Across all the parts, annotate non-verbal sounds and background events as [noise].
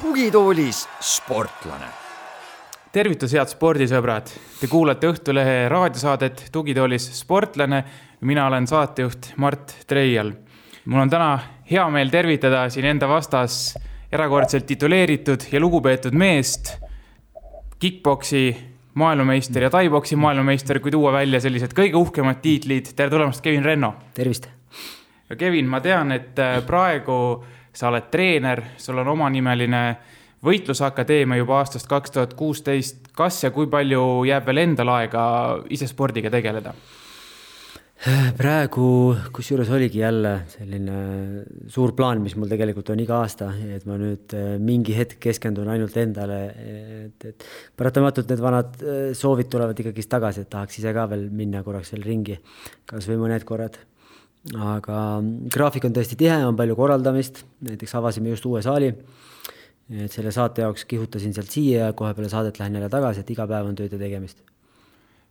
tugitoolis sportlane. tervitus, head spordisõbrad, te kuulate Õhtulehe raadiosaadet Tugitoolis sportlane. mina olen saatejuht Mart Treial. mul on täna hea meel tervitada siin enda vastas erakordselt tituleeritud ja lugupeetud meest, kick-poksi maailmameister ja tai-poksi maailmameister, kui tuua välja sellised kõige uhkemad tiitlid. tere tulemast, Kevin Renno. tervist. Kevin, ma tean, et äh, praegu sa oled treener, sul on omanimeline võitlusakadeemia juba aastast kaks tuhat kuusteist. kas ja kui palju jääb veel endal aega ise spordiga tegeleda? Praegu, kusjuures oligi jälle selline suur plaan, mis mul tegelikult on iga aasta, et ma nüüd äh, mingi hetk keskendun ainult endale, et, et paratamatult need vanad äh, soovid tulevad ikkagist tagasi, et tahaks ise ka veel minna korraks veel ringi, kasvõi mõned korrad. aga graafik on tõesti tihe, on palju korraldamist, näiteks avasime just uue saali. et selle saate jaoks kihutasin sealt siia ja kohe peale saadet lähen jälle tagasi, et iga päev on tööd ja tegemist.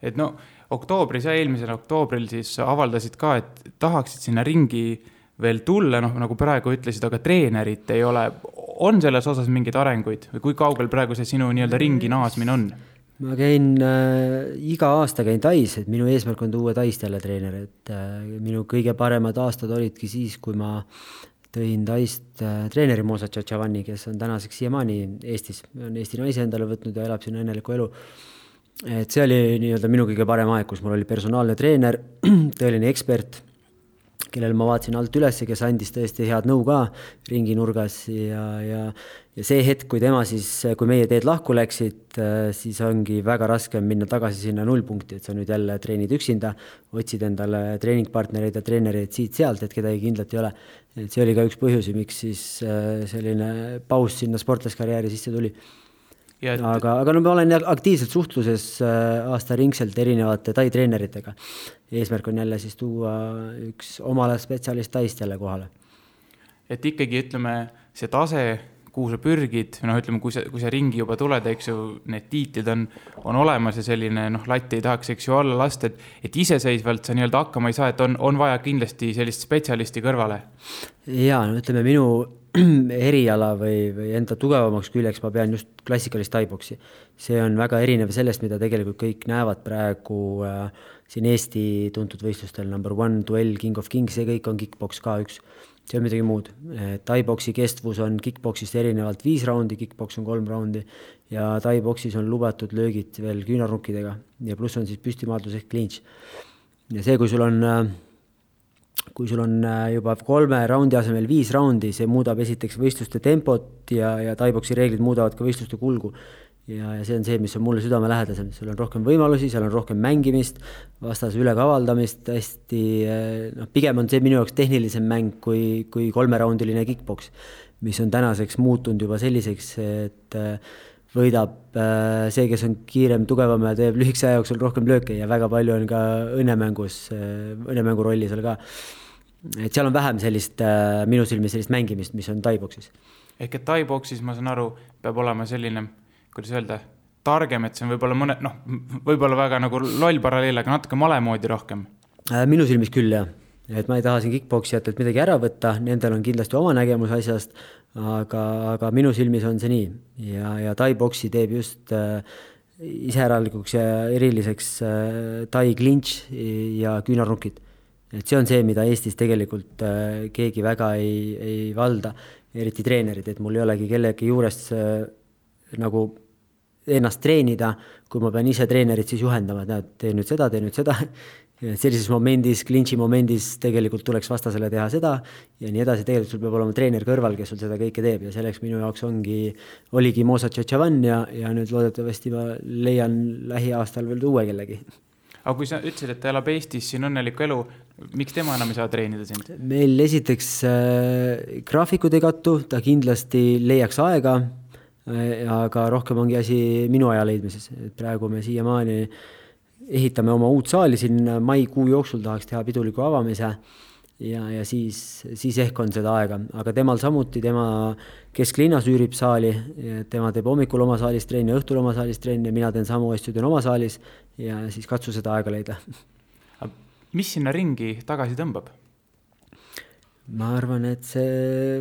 et no oktoobris ja eelmisel oktoobril siis avaldasid ka, et tahaksid sinna ringi veel tulla, noh, nagu praegu ütlesid, aga treenerit ei ole. on selles osas mingeid arenguid või kui kaugel praegu see sinu nii-öelda ringi naasmine on? ma käin äh,, iga aasta käin Tais, et minu eesmärk on tuua Taist jälle treener, et äh, minu kõige paremad aastad olidki siis, kui ma tõin Taist äh, treeneri Mosa Tšatšavani, kes on tänaseks siiamaani Eestis, on Eesti naise endale võtnud ja elab siin õnnelikku elu et see oli nii-öelda minu kõige parem aeg, kus mul oli personaalne treener, [clears throat] tõeline ekspert, kellele ma vaatasin alt üles, kes andis tõesti head nõu ka ringinurgas ja, ja ja see hetk, kui tema siis, kui meie teed lahku läksid, siis ongi väga raske minna tagasi sinna nullpunkti, et sa nüüd jälle treenid üksinda, otsid endale treeningpartnereid ja treenereid siit-sealt, et kedagi kindlat ei ole. et see oli ka üks põhjusi, miks siis äh, selline paus sinna sportlaskarjääri sisse tuli Et... aga, aga no ma olen aktiivselt suhtluses äh, aastaringselt erinevate tai treeneritega. eesmärk on jälle siis tuua üks omale spetsialist taist jälle kohale. et ikkagi ütleme, see tase, kuhu sa pürgid, noh, ütleme, kui sa, kui sa ringi juba tuled, eks ju, need tiitlid on, on olemas ja selline noh, latti ei tahaks, eks ju, alla lasta, et, et iseseisvalt sa nii-öelda hakkama ei saa, et on, on vaja kindlasti sellist spetsialisti kõrvale. ja no ütleme, minu [clears throat] eriala või, või enda tugevamaks küljeks ma pean just klassikalist taiboksi. see on väga erinev sellest, mida tegelikult kõik näevad praegu äh, siin Eesti tuntud võistlustel, number one, duell, king of kings, see kõik on kick-poks ka üks. see on midagi muud. Taiboksi kestvus on kick-poksist erinevalt viis raundi, kick-poks on kolm raundi ja taiboksis on lubatud löögid veel küünarnukkidega ja pluss on siis püstimaadlus ehk clinch. ja see, kui sul on äh, kui sul on äh, juba kolme raundi asemel viis raundi, see muudab esiteks võistluste tempot ja, ja taiboksi reeglid muudavad ka võistluste kulgu. ja, ja see on see, mis on mulle südamelähedasem, sul on rohkem võimalusi, seal on rohkem mängimist, vastase ülekavaldamist, hästi äh, noh, pigem on see minu jaoks tehnilisem mäng kui, kui kolmeraundiline kick-poks, mis on tänaseks muutunud juba selliseks, et äh, võidab see, kes on kiirem, tugevam ja teeb lühikese aja jooksul rohkem lööke ja väga palju on ka õnnemängus, õnnemängu rolli seal ka et seal on vähem sellist äh, minu silmis sellist mängimist, mis on taiboksis. ehk et taiboksis, ma saan aru, peab olema selline, kuidas öelda, targem, et see on võib-olla mõne, noh, võib-olla väga nagu loll paralleel, aga natuke male moodi rohkem äh,. minu silmis küll, jah. Et ma ei taha siin kick-poksijatelt midagi ära võtta, nendel on kindlasti oma nägemus asjast, aga, aga minu silmis on see nii ja, ja taiboksi teeb just äh, iseäralikuks ja eriliseks äh, tai klinš ja küünarnukid et see on see, mida Eestis tegelikult äh, keegi väga ei, ei valda, eriti treenerid, et mul ei olegi kellegi juures äh, nagu ennast treenida, kui ma pean ise treenerit siis juhendama, et näed, tee nüüd seda, tee nüüd seda. Sellises momendis, clinch'i momendis tegelikult tuleks vastasele teha seda ja nii edasi, tegelikult sul peab olema treener kõrval, kes sul seda kõike teeb ja selleks minu jaoks ongi, oligi Mosa Tšetšavan ja, ja nüüd loodetavasti ma leian lähiaastal veel uue kellegi aga kui sa ütlesid, et ta elab Eestis siin õnnelikku elu, miks tema enam ei saa treenida sind? meil esiteks äh, graafikud ei kattu, ta kindlasti leiaks aega äh,. aga rohkem ongi asi minu aja leidmises, et praegu me siiamaani ehitame oma uut saali siin maikuu jooksul tahaks teha piduliku avamise ja, ja siis, siis ehk on seda aega, aga temal samuti, tema kesklinnas üürib saali, tema teeb hommikul oma saalis trenni, õhtul oma saalis trenni, mina teen samu asju, teen oma saalis ja siis katsu seda aega leida. mis sinna ringi tagasi tõmbab? ma arvan, et see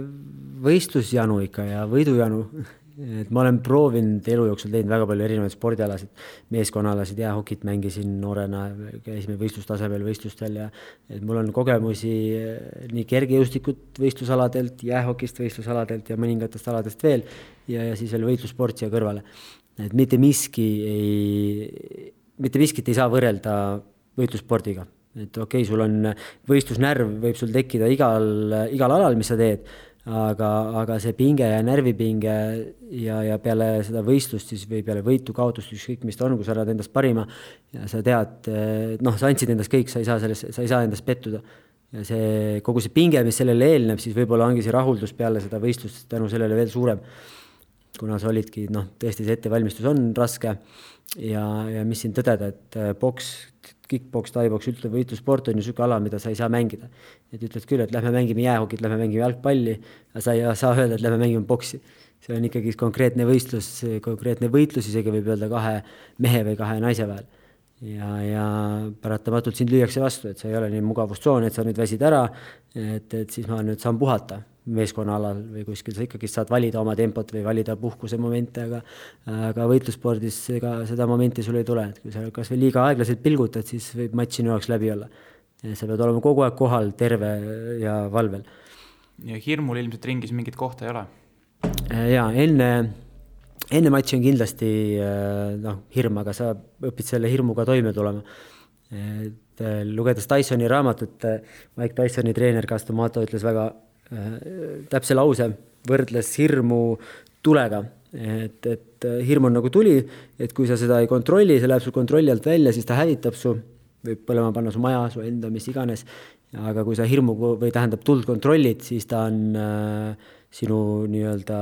võistlusjanu ikka ja võidujanu et ma olen proovinud elu jooksul teinud väga palju erinevaid spordialasid, meeskonnaalasid, jäähokit mängisin noorena, käisime võistlustasemel võistlustel ja et mul on kogemusi eh, nii kergejõustikut võistlusaladelt, jäähokist võistlusaladelt ja mõningatest aladest veel ja, ja siis veel võitlussport siia kõrvale. et mitte miski ei, mitte miskit ei saa võrrelda võitlusspordiga et okei okay,, sul on võistlusnärv, võib sul tekkida igal, igal alal, mis sa teed aga, aga see pinge ja närvipinge ja, ja peale seda võistlust siis või peale võitu-kaotust, ükskõik mis ta on, kui sa annad endast parima ja sa tead, noh, sa andsid endast kõik, sa ei saa selles, sa ei saa endast pettuda. ja see, kogu see pinge, mis sellele eelneb, siis võib-olla ongi see rahuldus peale seda võistlust tänu sellele veel suurem. Kuna sa olidki, noh, tõesti see ettevalmistus on raske ja, ja mis siin tõdeda, et poks kick-poks, tai-poks, üldse võitlussport on ju niisugune ala, mida sa ei saa mängida. et ütled küll, et lähme mängime jäähokit, lähme mängime jalgpalli, aga sa ei saa öelda, et lähme mängime boksi. see on ikkagi konkreetne võistlus, konkreetne võitlus isegi võib öelda kahe mehe või kahe naise vahel. ja, ja paratamatult sind lüüakse vastu, et see ei ole nii mugavustsoon, et sa nüüd väsid ära, et, et siis ma nüüd saan puhata meeskonnaalal või kuskil sa ikkagi saad valida oma tempot või valida puhkuse momente, aga aga võitlusspordis ega seda momenti sul ei tule, et kui sa kas või liiga aeglaselt pilgutad, siis võib matš sinu jaoks läbi olla. sa pead olema kogu aeg kohal, terve ja valvel. ja hirmul ilmselt ringis mingit kohta ei ole? jaa, enne, enne matši on kindlasti noh, hirm, aga sa õpid selle hirmuga toime tulema. et lugedes Tysoni raamatut, Mike Tysoni treener Castomato ütles väga Äh, täpse lause, võrdles hirmu tulega, et, et äh, hirm on nagu tuli, et kui sa seda ei kontrolli, see läheb sul kontrolli alt välja, siis ta hävitab su, võib põlema panna su maja, su enda, mis iganes. aga kui sa hirmu või tähendab tuld kontrollid, siis ta on äh, sinu nii-öelda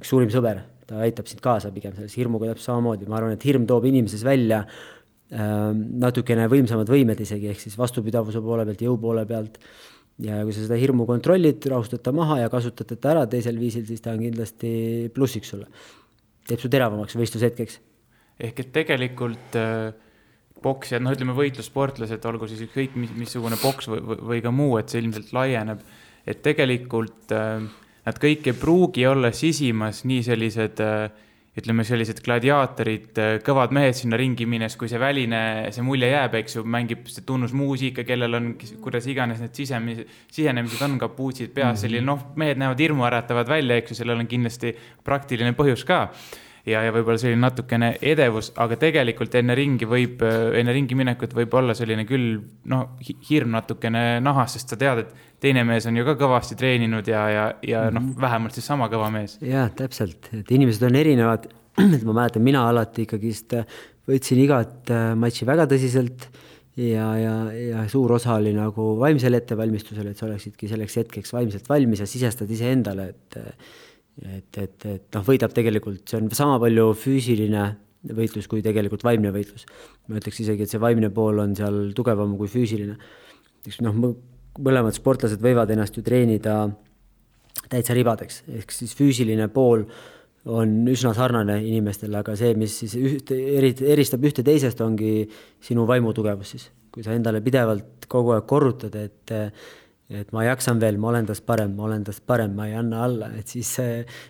üks suurim sõber, ta aitab sind kaasa pigem selles hirmuga täpselt samamoodi, ma arvan, et hirm toob inimeses välja äh, natukene võimsamad võimed isegi, ehk siis vastupidavuse poole pealt, jõu poole pealt ja kui sa seda hirmu kontrollid, rahustad ta maha ja kasutad teda ära teisel viisil, siis ta on kindlasti plussiks sulle. teeb su teravamaks võistlushetkeks. ehk et tegelikult äh, poksijad, noh, ütleme võitlussportlased, olgu siis ükskõik mis, missugune poks või, või, või ka muu, et see ilmselt laieneb, et tegelikult äh, nad kõik ei pruugi olla sisimas nii sellised äh, ütleme, sellised gladiaatorid, äh, kõvad mehed sinna ringi minnes, kui see väline, see mulje jääb, eks ju, mängib see tunnusmuusika, kellel on, kuidas iganes need sisemised, sisenemised on, kapuutsid peas -hmm., selline noh, mehed näevad hirmuäratavad välja, eks ju, sellel on kindlasti praktiline põhjus ka ja, ja võib-olla selline natukene edevus, aga tegelikult enne ringi võib, enne ringi minekut võib olla selline küll noh, hirm natukene nahas, sest sa tead, et teine mees on ju ka kõvasti treeninud ja, ja, ja noh, mhm. vähemalt siis sama kõva mees. jah, täpselt, et inimesed on erinevad. [clears throat] et ma mäletan, mina alati ikkagist võtsin igat äh, matši väga tõsiselt ja, ja, ja suur osa oli nagu vaimsel ettevalmistusel, et sa oleksidki selleks hetkeks vaimselt valmis ja sisestad iseendale, et et, et, et noh, võidab tegelikult, see on sama palju füüsiline võitlus kui tegelikult vaimne võitlus. ma ütleks isegi, et see vaimne pool on seal tugevam kui füüsiline. eks noh, mõlemad sportlased võivad ennast ju treenida täitsa ribadeks, ehk siis füüsiline pool on üsna sarnane inimestele, aga see, mis siis ühte, eri, eristab ühte teisest, ongi sinu vaimu tugevus siis. kui sa endale pidevalt kogu aeg korrutad, et et ma jaksan veel, ma olen tast parem, ma olen tast parem, ma ei anna alla, et siis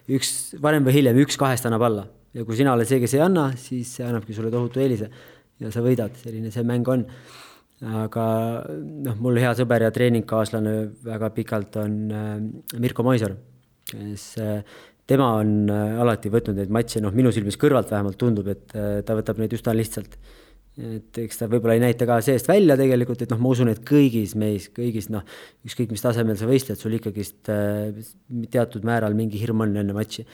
üks, varem või hiljem üks kahest annab alla. ja kui sina oled see, kes ei anna, siis see annabki sulle tohutu eelise ja sa võidad, selline see mäng on. Aga noh, mul hea sõber ja treeningkaaslane väga pikalt on äh, Mirko Moisar, kes äh, tema on äh, alati võtnud neid matše, noh, minu silmis kõrvalt vähemalt tundub, et ta võtab neid üsna lihtsalt et eks ta võib-olla ei näita ka seest välja tegelikult, et noh, ma usun, et kõigis meis, kõigis noh, ükskõik mis tasemel sa võistled, sul ikkagist teatud määral mingi hirm on enne matši.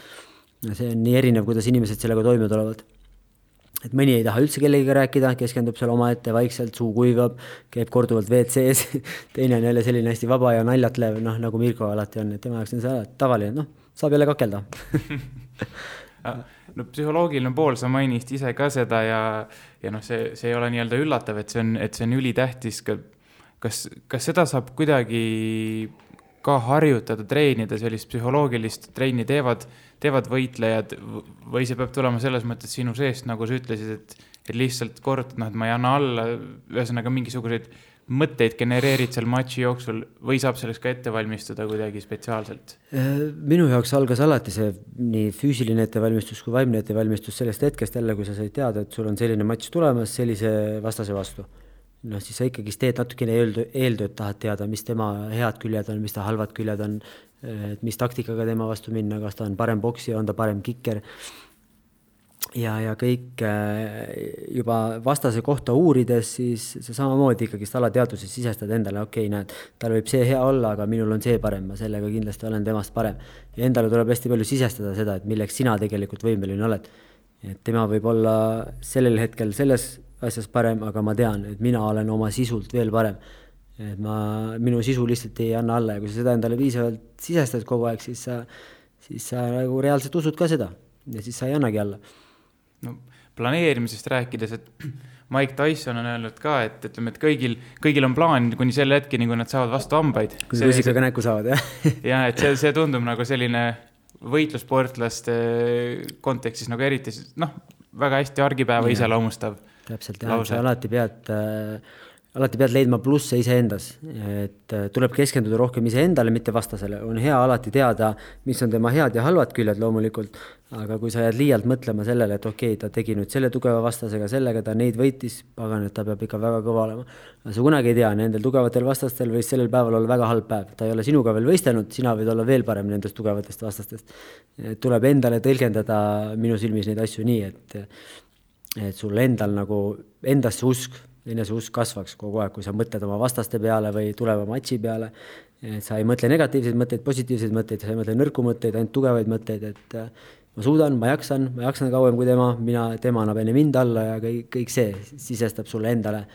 see on nii erinev, kuidas inimesed sellega toime tulevad. Et mõni ei taha üldse kellegagi rääkida, keskendub seal omaette vaikselt, suu kuivab, käib korduvalt WC-s [laughs] teine on jälle selline hästi vaba ja naljatlev, noh nagu Mirko alati on, et tema jaoks on see tavaline, noh, saab jälle kakelda [laughs] no psühholoogiline pool, sa mainisid ise ka seda ja, ja noh, see, see ei ole nii-öelda üllatav, et see on, et see on ülitähtis ka kas, kas seda saab kuidagi ka harjutada, treenida, sellist psühholoogilist trenni teevad, teevad võitlejad või see peab tulema selles mõttes sinu seest, nagu sa ütlesid, et, et lihtsalt kord, noh, et ma ei anna alla, ühesõnaga mingisuguseid mõtteid genereerid seal matši jooksul või saab selleks ka ette valmistuda kuidagi spetsiaalselt? minu jaoks algas alati see nii füüsiline ettevalmistus kui vaimne ettevalmistus sellest hetkest jälle, kui sa said teada, et sul on selline matš tulemas sellise vastase vastu noh, siis sa ikkagist teed natukene eeltöö, eeltööd, tahad teada, mis tema head küljed on, mis ta halvad küljed on, et mis taktikaga tema vastu minna, kas ta on parem poksija, on ta parem kikker. ja, ja kõik äh, juba vastase kohta uurides, siis sa samamoodi ikkagist alateadvuses sisestad endale, okei okay,, näed, tal võib see hea olla, aga minul on see parem, ma sellega kindlasti olen temast parem. ja endale tuleb hästi palju sisestada seda, et milleks sina tegelikult võimeline oled. et tema võib olla sellel hetkel selles asjas parem, aga ma tean, et mina olen oma sisult veel parem. et ma, minu sisu lihtsalt ei anna alla ja kui sa seda endale piisavalt sisestad kogu aeg, siis sa, siis sa nagu reaalselt usud ka seda ja siis sa ei annagi alla. no planeerimisest rääkides, et Mike Tyson on öelnud ka, et ütleme, et kõigil, kõigil on plaan kuni selle hetkeni, kui nad saavad vastu hambaid. kui rusikaga näkku saavad, jah [laughs] ja et see, see tundub nagu selline võitlussportlaste kontekstis nagu eriti noh, väga hästi argipäeva iseloomustav täpselt jah, sa alati pead äh, alati pead leidma plusse iseendas, et äh, tuleb keskenduda rohkem iseendale, mitte vastasele. on hea alati teada, mis on tema head ja halvad küljed loomulikult, aga kui sa jääd liialt mõtlema sellele, et okei okay,, ta tegi nüüd selle tugeva vastasega, sellega ta neid võitis, pagan, et ta peab ikka väga kõva olema. sa kunagi ei tea, nendel tugevatel vastastel võis sellel päeval olla väga halb päev, ta ei ole sinuga veel võistelnud, sina võid olla veel parem nendest tugevatest vastastest. tuleb endale tõlgendada minu silmis neid asju nii, et et sul endal nagu endasse usk, eneseusk kasvaks kogu aeg, kui sa mõtled oma vastaste peale või tuleva matši peale. et sa ei mõtle negatiivseid mõtteid, positiivseid mõtteid, sa ei mõtle nõrku mõtteid, ainult tugevaid mõtteid, et äh, ma suudan, ma jaksan, ma jaksan kauem kui tema, mina, tema annab enne mind alla ja kõik, kõik see sisestab sulle endale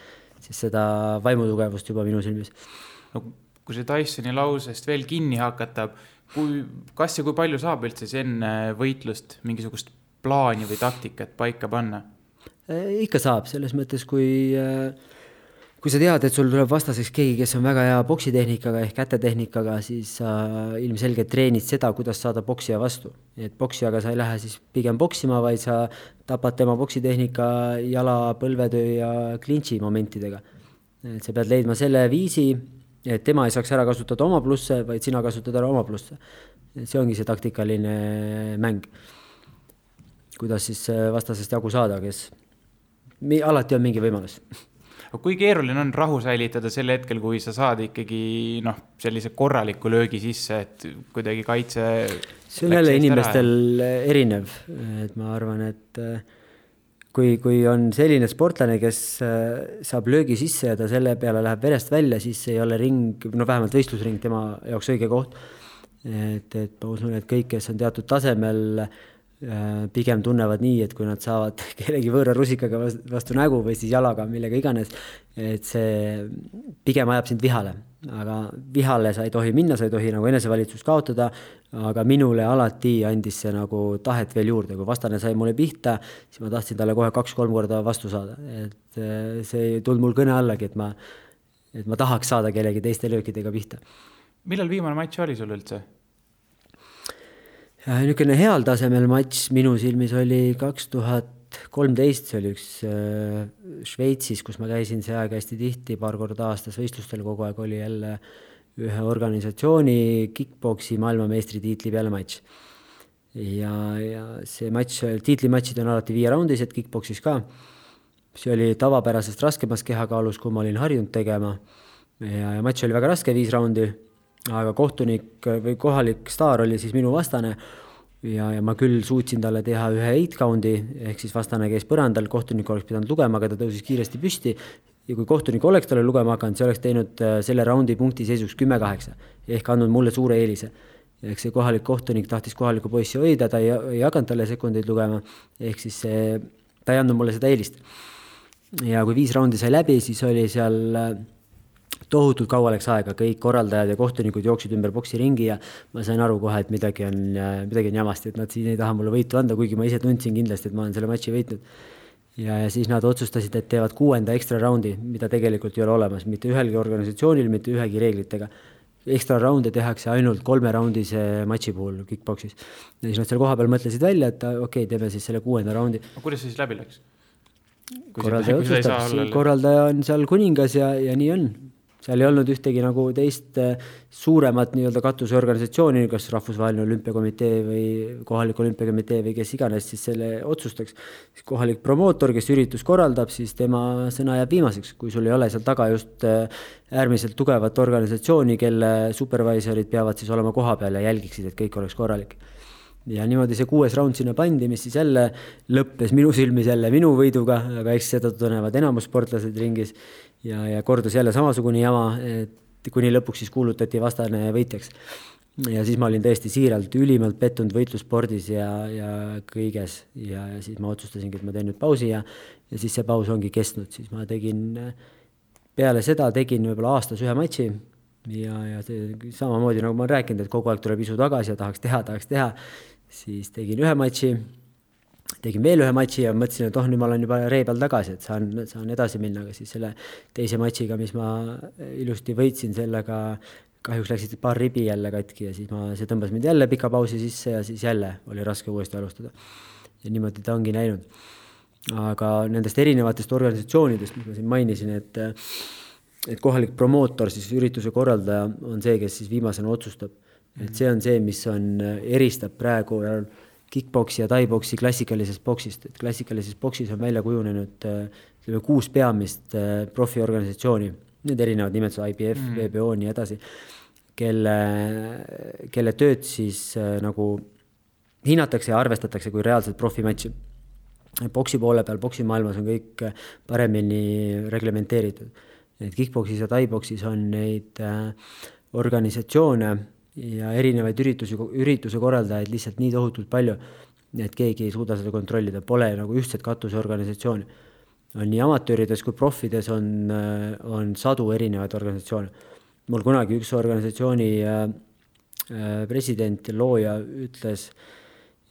siis seda vaimutugevust juba minu silmis. no kui see Dysoni lausest veel kinni hakata, kui, kas ja kui palju saab üldse siis enne võitlust mingisugust plaani või taktikat paika panna? Äh, ikka saab, selles mõttes, kui, äh, kui sa tead, et sul tuleb vastaseks keegi, kes on väga hea poksitehnikaga ehk kätetehnikaga, siis sa ilmselgelt treenid seda, kuidas saada poksija vastu. et poksijaga sa ei lähe siis pigem poksima, vaid sa tapad tema poksitehnika jala, põlvetöö ja klintši momentidega. et sa pead leidma selle viisi, et tema ei saaks ära kasutada oma plusse, vaid sina kasutad ära oma plusse. see ongi see taktikaline mäng. kuidas siis vastasest jagu saada, kes alati on mingi võimalus [laughs] aga kui keeruline on rahu säilitada sel hetkel, kui sa saad ikkagi noh, sellise korraliku löögi sisse, et kuidagi kaitse. see on jälle inimestel ära. erinev, et ma arvan, et äh, kui, kui on selline sportlane, kes äh, saab löögi sisse ja ta selle peale läheb verest välja, siis ei ole ring, no vähemalt võistlusring tema jaoks õige koht. et, et ma usun, et kõik, kes on teatud tasemel pigem tunnevad nii, et kui nad saavad [laughs] kellegi võõra rusikaga vastu nägu või siis jalaga, millega iganes, et see pigem ajab sind vihale. aga vihale sa ei tohi minna, sa ei tohi nagu enesevalitsust kaotada, aga minule alati andis see nagu tahet veel juurde, kui vastane sai mulle pihta, siis ma tahtsin talle kohe kaks-kolm korda vastu saada, et äh, see ei tulnud mul kõne allagi, et ma, et ma tahaks saada kellegi teiste löökidega pihta. millal viimane matš oli sul üldse? Niisugune heal tasemel matš minu silmis oli kaks tuhat kolmteist, see oli üks äh, Šveitsis, kus ma käisin see aeg hästi tihti, paar korda aastas võistlustel kogu aeg oli jälle ühe organisatsiooni kick-poksi maailmameistritiitli peale matš. ja, ja see matš, tiitlimatšid on alati viieraundised, kick-poksis ka. see oli tavapärasest raskemas kehakaalus, kui ma olin harjunud tegema. ja, ja matš oli väga raske, viis raundi aga kohtunik või kohalik staar oli siis minu vastane ja, ja ma küll suutsin talle teha ühe eight count'i ehk siis vastane käis põrandal, kohtunik oleks pidanud lugema, aga ta tõusis kiiresti püsti. ja kui kohtunik oleks talle lugema hakanud, see oleks teinud äh, selle raundi punkti seisuks kümme-kaheksa ehk andnud mulle suure eelise. ehk see kohalik kohtunik tahtis kohalikku poissi hoida, ta ei, ei hakanud talle sekundeid lugema, ehk siis see, ta ei andnud mulle seda eelist. ja kui viis raundi sai läbi, siis oli seal äh, tohutult kaua läks aega, kõik korraldajad ja kohtunikud jooksid ümber poksiringi ja ma sain aru kohe, et midagi on, midagi on jamasti, et nad siin ei taha mulle võitu anda, kuigi ma ise tundsin kindlasti, et ma olen selle matši võitnud. ja, ja siis nad otsustasid, et teevad kuuenda ekstra raundi, mida tegelikult ei ole olemas mitte ühelgi organisatsioonil, mitte ühegi reeglitega. ekstra raunde tehakse ainult kolmeraundise matši puhul kick-poksis. ja siis nad seal kohapeal mõtlesid välja, et okei okay,, teeme siis selle kuuenda raundi. kuidas see siis läbi läks? korraldaja otsustab, korraldaja on seal kuningas ja, ja nii on seal ei olnud ühtegi nagu teist äh, suuremat nii-öelda katuseorganisatsiooni, kas Rahvusvaheline Olümpiakomitee või kohalik olümpiakomitee või kes iganes siis selle otsustaks. kohalik promootor, kes üritust korraldab, siis tema sõna jääb viimaseks, kui sul ei ole seal taga just äh, äärmiselt tugevat organisatsiooni, kelle supervisorid peavad siis olema kohapeal ja jälgiksid, et kõik oleks korralik ja niimoodi see kuues round sinna pandi, mis siis jälle lõppes minu silmis jälle minu võiduga, aga eks seda tunnevad enamus sportlased ringis. Ja, ja kordus jälle samasugune jama, et kuni lõpuks siis kuulutati vastane võitjaks. ja siis ma olin tõesti siiralt ülimalt pettunud võitlusspordis ja, ja kõiges. Ja, ja siis ma otsustasingi, et ma teen nüüd pausi ja, ja siis see paus ongi kestnud, siis ma tegin, peale seda tegin võib-olla aastas ühe matši ja, ja see samamoodi nagu ma olen rääkinud, et kogu aeg tuleb isu tagasi ja tahaks teha, tahaks teha, siis tegin ühe matši tegin veel ühe matši ja mõtlesin, et oh, nüüd ma olen juba ree peal tagasi, et saan, saan edasi minna, aga siis selle teise matšiga, mis ma ilusti võitsin, sellega kahjuks läksid paar ribi jälle katki ja siis ma, see tõmbas mind jälle pika pausi sisse ja siis jälle oli raske uuesti alustada. ja niimoodi ta ongi näinud. aga nendest erinevatest organisatsioonidest, mis ma siin mainisin, et et kohalik promootor, siis ürituse korraldaja on see, kes siis viimasena otsustab. Et see on see, mis on, eristab praegu kick-poksi ja tai-poksi klassikalisest poksist, et klassikalises boksis on välja kujunenud ütleme kuus peamist äh, profiorganisatsiooni, need erinevad nimetused, IBF mm., WBO, nii edasi, kelle, kelle tööd siis äh, nagu hinnatakse ja arvestatakse kui reaalset profimatši. boksi poole peal, boksimaailmas on kõik äh, paremini reglementeeritud. et kick-poksis ja tai-poksis on neid organisatsioone ja erinevaid üritusi, ürituse korraldajaid lihtsalt nii tohutult palju, et keegi ei suuda seda kontrollida, pole nagu ühtset katuseorganisatsiooni. on nii amatöörides kui profides on, on sadu erinevaid organisatsioone. mul kunagi üks organisatsiooni äh, äh, president ja looja ütles,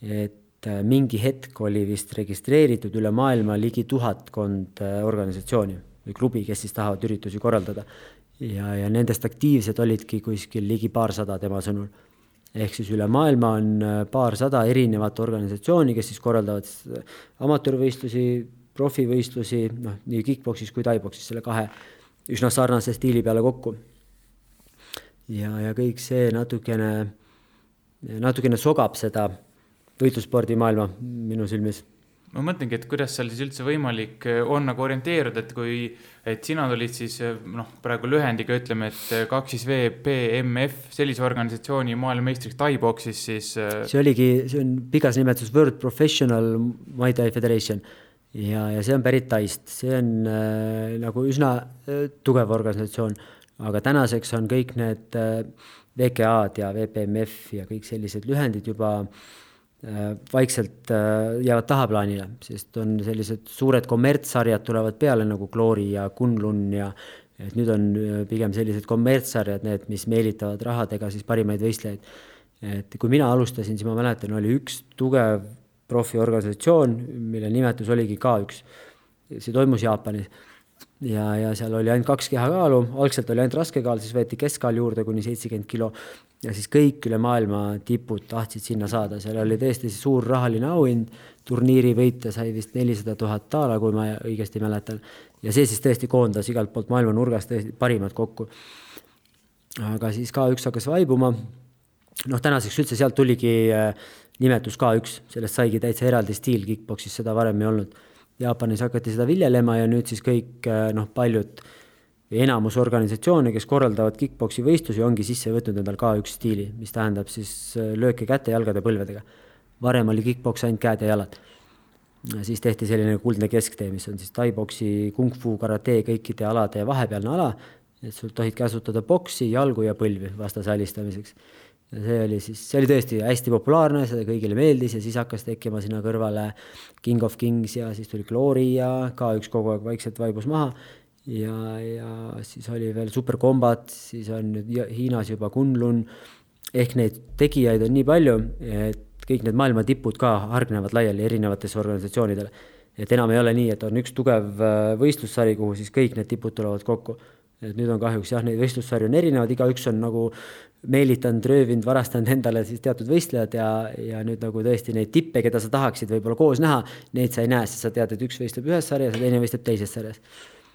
et äh, mingi hetk oli vist registreeritud üle maailma ligi tuhatkond organisatsiooni või klubi, kes siis tahavad üritusi korraldada ja, ja nendest aktiivsed olidki kuskil ligi paarsada tema sõnul. ehk siis üle maailma on äh, paarsada erinevat organisatsiooni, kes siis korraldavad äh, amatöörvõistlusi, profivõistlusi, noh, nii kick-poksis kui tai-poksis, selle kahe üsna sarnase stiili peale kokku. ja, ja kõik see natukene, natukene sogab seda võitlusspordimaailma minu silmis ma mõtlengi, et kuidas seal siis üldse võimalik äh, on nagu orienteeruda, et kui, et sina tulid siis äh, noh, praegu lühendiga ütleme, et äh, kaks siis VPMF, sellise organisatsiooni maailmameistriks tai-boksis, siis. see oligi, see on pigas nimetus World Professional Muay Thai Federation ja, ja see on pärit Taist, see on äh, nagu üsna äh, tugev organisatsioon, aga tänaseks on kõik need äh, VKA-d ja VPMF ja kõik sellised lühendid juba Äh, vaikselt äh, jäävad tahaplaanile, sest on sellised suured kommertssarjad tulevad peale nagu Glory ja Kunlun ja et nüüd on äh, pigem sellised kommertssarjad, need, mis meelitavad rahadega siis parimaid võistlejaid. et kui mina alustasin, siis ma mäletan, oli üks tugev profiorganisatsioon, mille nimetus oligi K1. see toimus Jaapanis ja, ja seal oli ainult kaks kehakaalu, algselt oli ainult raske kaal, siis võeti keskkaal juurde kuni seitsekümmend kilo ja siis kõik üle maailma tipud tahtsid sinna saada, seal oli tõesti suur rahaline auhind, turniiri võitja sai vist nelisada tuhat daala, kui ma õigesti mäletan. ja see siis tõesti koondas igalt poolt maailma nurgast parimad kokku. aga siis K1 hakkas vaibuma. noh, tänaseks üldse sealt tuligi äh, nimetus K1, sellest saigi täitsa eraldi stiil kick-poksis, seda varem ei olnud. Jaapanis hakati seda viljelema ja nüüd siis kõik äh, noh, paljud enamus organisatsioone, kes korraldavad kick-poksi võistlusi, ongi sisse võtnud endal K1 stiili, mis tähendab siis äh, lööke käte, jalgade, põlvedega. varem oli kick-poks ainult käed ja jalad. siis tehti selline kuldne kesktee, mis on siis tai-poksi, kung-fu, karate kõikide alade vahepealne ala, et sul tohid käsutada boksi, jalgu ja põlvi vastase alistamiseks. See oli siis, see oli tõesti hästi populaarne, seda kõigile meeldis ja siis hakkas tekkima sinna kõrvale King of Kings ja siis tuli Glory ja K1 kogu aeg vaikselt vaibus maha ja, ja siis oli veel Super Combat, siis on nüüd Hiinas juba Kunlun, ehk neid tegijaid on nii palju, et kõik need maailma tipud ka hargnevad laiali erinevatesse organisatsioonidele. et enam ei ole nii, et on üks tugev äh, võistlussari, kuhu siis kõik need tipud tulevad kokku. Et nüüd on kahjuks jah, neid võistlussarju on erinevad, igaüks on nagu meelitanud, röövinud, varastanud endale siis teatud võistlejad ja, ja nüüd nagu tõesti neid tippe, keda sa tahaksid võib-olla koos näha, neid sa ei näe, sest sa tead, et üks võistleb ühes sarjas ja teine võistleb teises sarjas.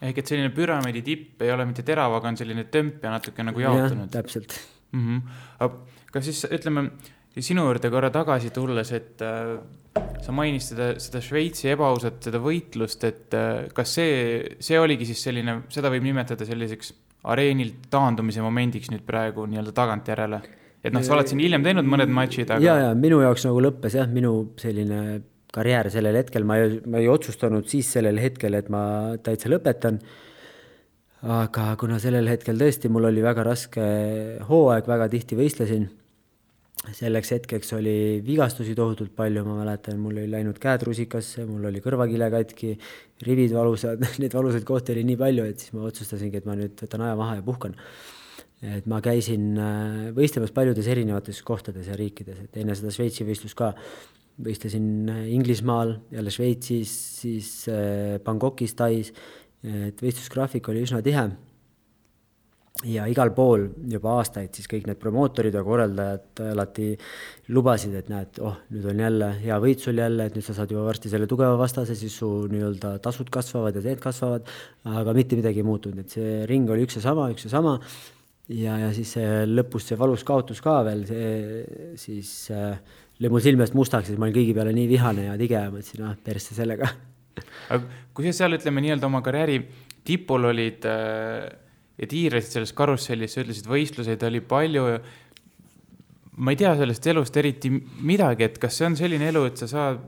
ehk et selline püramiidi tipp ei ole mitte terav, aga on selline tömp ja natuke nagu jaotunud. täpselt mm. -hmm. kas siis ütleme sinu juurde korra tagasi tulles, et äh, sa mainisid seda, seda Šveitsi ebaausat, seda võitlust, et äh, kas see, see oligi siis selline, seda võib nimetada selliseks areenilt taandumise momendiks nüüd praegu nii-öelda tagantjärele? et noh, sa oled siin hiljem teinud mõned matšid, aga. ja, ja minu jaoks nagu lõppes jah, minu selline karjäär sellel hetkel, ma ei, ma ei otsustanud siis sellel hetkel, et ma täitsa lõpetan. aga kuna sellel hetkel tõesti mul oli väga raske hooaeg, väga tihti võistlesin selleks hetkeks oli vigastusi tohutult palju, ma mäletan, mul oli läinud käed rusikasse, mul oli kõrvakile katki, rivid valusad, [laughs] neid valusaid kohti oli nii palju, et siis ma otsustasingi, et ma nüüd võtan aja maha ja puhkan. et ma käisin äh, võistlemas paljudes erinevates kohtades ja riikides, et enne seda Šveitsi võistlust ka. Võistlesin äh, Inglismaal, jälle Šveitsis, siis äh, Bangkokis, Tais, et võistlusgraafik oli üsna tihe ja igal pool juba aastaid siis kõik need promootorid ja korraldajad alati lubasid, et näed, oh, nüüd on jälle hea võit sul jälle, et nüüd sa saad juba varsti selle tugeva vastase, siis su nii-öelda tasud kasvavad ja teed kasvavad, aga mitte midagi ei muutunud, et see ring oli üks ja sama, üks ja sama. ja, ja siis lõpus see valus kaotus ka veel, see siis äh, lõi mul silme eest mustaks, siis ma olin kõigi peale nii vihane ja tige ja mõtlesin, ah, persse sellega. aga kui sa seal, ütleme nii-öelda oma karjääri tipul olid äh ja tiirasid selles karussellis, sa ütlesid, võistluseid oli palju. ma ei tea sellest elust eriti midagi, et kas see on selline elu, et sa saad,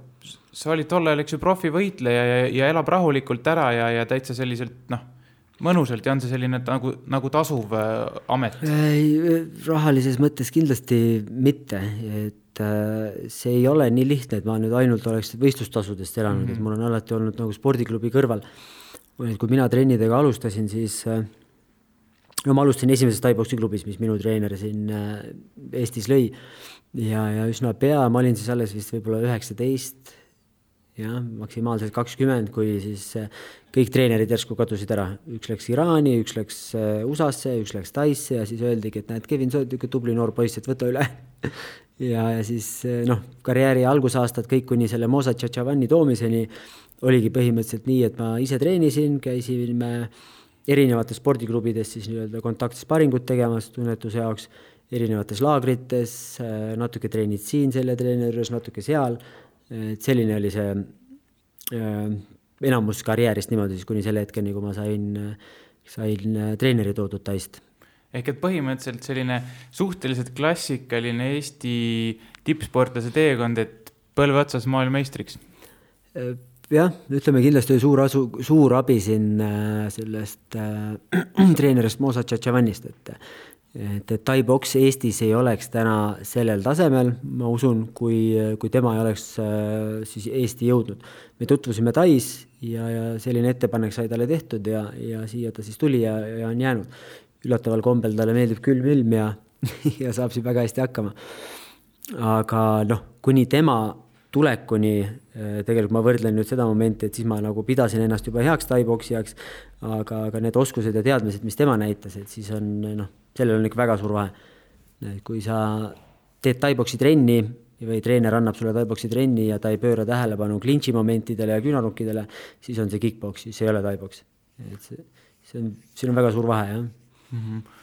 sa olid tol ajal, eks ju, profivõitleja ja, ja elab rahulikult ära ja, ja täitsa selliselt noh, mõnusalt ja on see selline nagu, nagu tasuv äh, amet? rahalises mõttes kindlasti mitte, et äh, see ei ole nii lihtne, et ma nüüd ainult oleks võistlustasudest elanud mm, -hmm. et mul on alati olnud nagu spordiklubi kõrval. kui mina trennidega alustasin, siis äh, no ma alustasin esimeses tai-poksi klubis, mis minu treener siin äh, Eestis lõi. Ja, ja üsna pea, ma olin siis alles vist võib-olla üheksateist, jah, maksimaalselt kakskümmend, kui siis äh, kõik treenerid järsku kadusid ära, üks läks Iraani, üks läks äh, USA-sse, üks läks Taisse ja siis öeldigi, et näed, Kevin, sa oled niisugune tubli noor poiss, et võta üle. [laughs] Ja, ja siis noh, karjääri algusaastad kõik kuni selle Mosa Tšatšavani toomiseni oligi põhimõtteliselt nii, et ma ise treenisin, käisime äh, erinevates spordiklubides siis nii-öelda kontaktsparingut tegemas tunnetuse jaoks, erinevates laagrites, äh, natuke treenid siin selle treeneri juures, natuke seal, et selline oli see äh, enamus karjäärist niimoodi siis kuni selle hetkeni, kui ma sain, sain äh, treeneri toodud Taist. ehk et põhimõtteliselt selline suhteliselt klassikaline Eesti tippsportlase teekond, et põlve otsas maailmameistriks jah, ütleme kindlasti suur asu, suur abi siin äh, sellest äh, [clears throat] treenerist Mosa Tšatšavanist, et et, et tai-poks Eestis ei oleks täna sellel tasemel, ma usun, kui, kui tema ei oleks äh, siis Eesti jõudnud. me tutvusime Tais ja, ja selline ettepanek sai talle tehtud ja, ja siia ta siis tuli ja, ja on jäänud. üllataval kombel talle meeldib külm ilm ja, [laughs] ja saab siin väga hästi hakkama. aga noh, kuni tema tulekuni äh, tegelikult ma võrdlen nüüd seda momenti, et siis ma nagu pidasin ennast juba heaks taiboksijaks, aga, aga need oskused ja teadmised, mis tema näitas, et siis on noh, sellel on ikka väga suur vahe. kui sa teed taiboksi trenni või treener annab sulle taiboksi trenni ja ta ei pööra tähelepanu klintši momentidele ja küünarnukkidele, siis on see kick-poks, siis ei ole taiboks. et see, see on, siin on väga suur vahe, jah mm. -hmm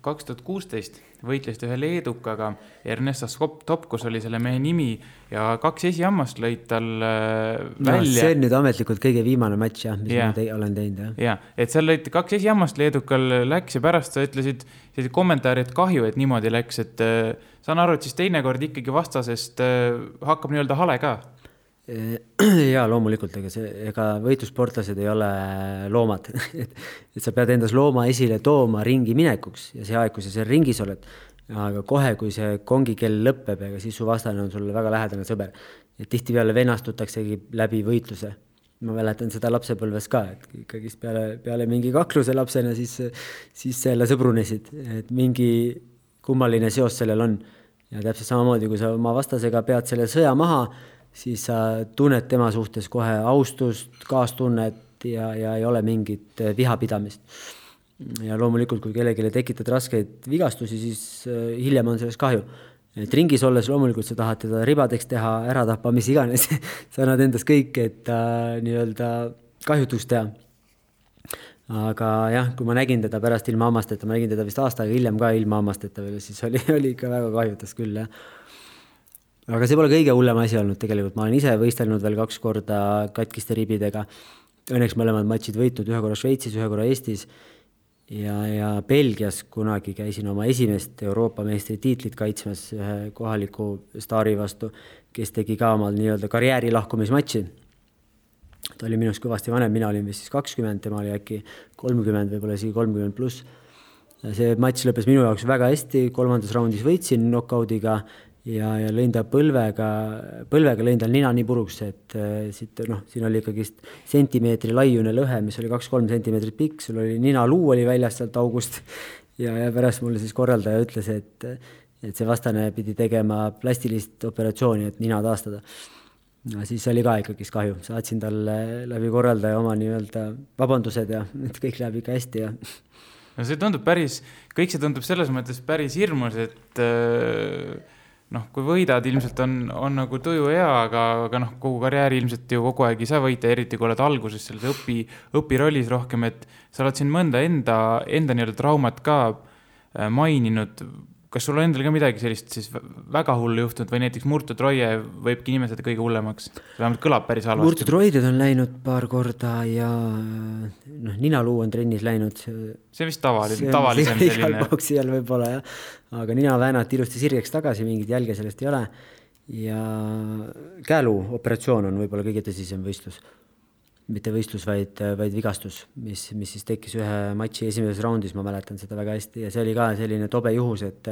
kaks tuhat kuusteist võitles ta ühe leedukaga, Ernestas Topkos oli selle mehe nimi ja kaks esihammast lõid tal äh, välja no,. see on nüüd ametlikult kõige viimane matš jah, mis yeah. ma te olen teinud jah. ja, et seal lõid kaks esihammast, leedukal läks ja pärast sa ütlesid sellise kommentaari, et kahju, et niimoodi läks, et äh, saan aru, et siis teinekord ikkagi vastasest äh, hakkab nii-öelda hale ka [clears throat] ja loomulikult, ega see, ega võitlussportlased ei ole loomad [laughs] et, et sa pead endas looma esile tooma ringi minekuks ja see aeg, kui sa seal ringis oled, aga kohe, kui see kongikell lõpeb, ega siis su vastane on sulle väga lähedane sõber. et tihtipeale venastutaksegi läbi võitluse. ma mäletan seda lapsepõlves ka, et ikkagist peale, peale mingi kakluse lapsena siis, siis jälle sõbrunesid, et mingi kummaline seos sellel on. ja täpselt samamoodi, kui sa oma vastasega pead selle sõja maha siis sa tunned tema suhtes kohe austust, kaastunnet ja, ja ei ole mingit vihapidamist. ja loomulikult, kui kellelegi tekitad raskeid vigastusi, siis hiljem on sellest kahju et ringis olles loomulikult sa tahad teda ribadeks teha, ära tappa, mis iganes [laughs] sa annad endast kõik, et ta äh, nii-öelda kahjutuks teha. aga jah, kui ma nägin teda pärast ilma hammasteta, ma nägin teda vist aasta aega hiljem ka ilma hammasteta veel, siis oli, [laughs] oli ikka väga kahjutas küll, jah. Aga see pole kõige hullem asi olnud tegelikult, ma olen ise võistelnud veel kaks korda katkiste ribidega. Õnneks mõlemad matšid võitnud, ühe korra Šveitsis, ühe korra Eestis ja, ja Belgias kunagi käisin oma esimest Euroopa meistritiitlit kaitsmas ühe kohaliku staari vastu, kes tegi ka omal nii-öelda karjääri lahkumismatši. ta oli minust kõvasti vanem, mina olin vist siis kakskümmend, tema oli äkki kolmkümmend, võib-olla isegi kolmkümmend pluss. see matš lõppes minu jaoks väga hästi, kolmandas raundis võitsin knock-out'iga ja, ja lõin ta põlvega, põlvega lõin tal nina nii puruks, et äh, siit noh, siin oli ikkagist sentimeetri laiune lõhe, mis oli kaks-kolm sentimeetrit pikk, sul oli ninaluu oli väljas sealt august ja, ja pärast mulle siis korraldaja ütles, et, et see vastane pidi tegema plastilist operatsiooni, et nina taastada. no siis oli ka ikkagist kahju, saatsin talle läbi korraldaja oma nii-öelda vabandused ja [laughs] et kõik läheb ikka hästi ja no see tundub päris, kõik see tundub selles mõttes päris hirmus, et äh noh, kui võidad, ilmselt on, on nagu tuju hea, aga, aga noh, kogu karjääri ilmselt ju kogu aeg ei saa võita, eriti kui oled alguses selles õpi, õpirollis rohkem, et sa oled siin mõnda enda, enda nii-öelda traumat ka äh, maininud. Kas sul endal ka midagi sellist siis väga hullu juhtunud või näiteks murtud roie võibki nimetada kõige hullemaks? vähemalt kõlab päris halvasti. murtud roided on läinud paar korda ja noh, ninaluu on trennis läinud. see on vist tavaline, tavalisem selline. igal poksijal võib-olla jah aga nina väänati ilusti sirgeks tagasi, mingeid jälge sellest ei ole. ja käeluu operatsioon on võib-olla kõige tõsisem võistlus. Mitte võistlus, vaid, vaid vigastus, mis, mis siis tekkis ühe matši esimeses raundis, ma mäletan seda väga hästi ja see oli ka selline tobe juhus, et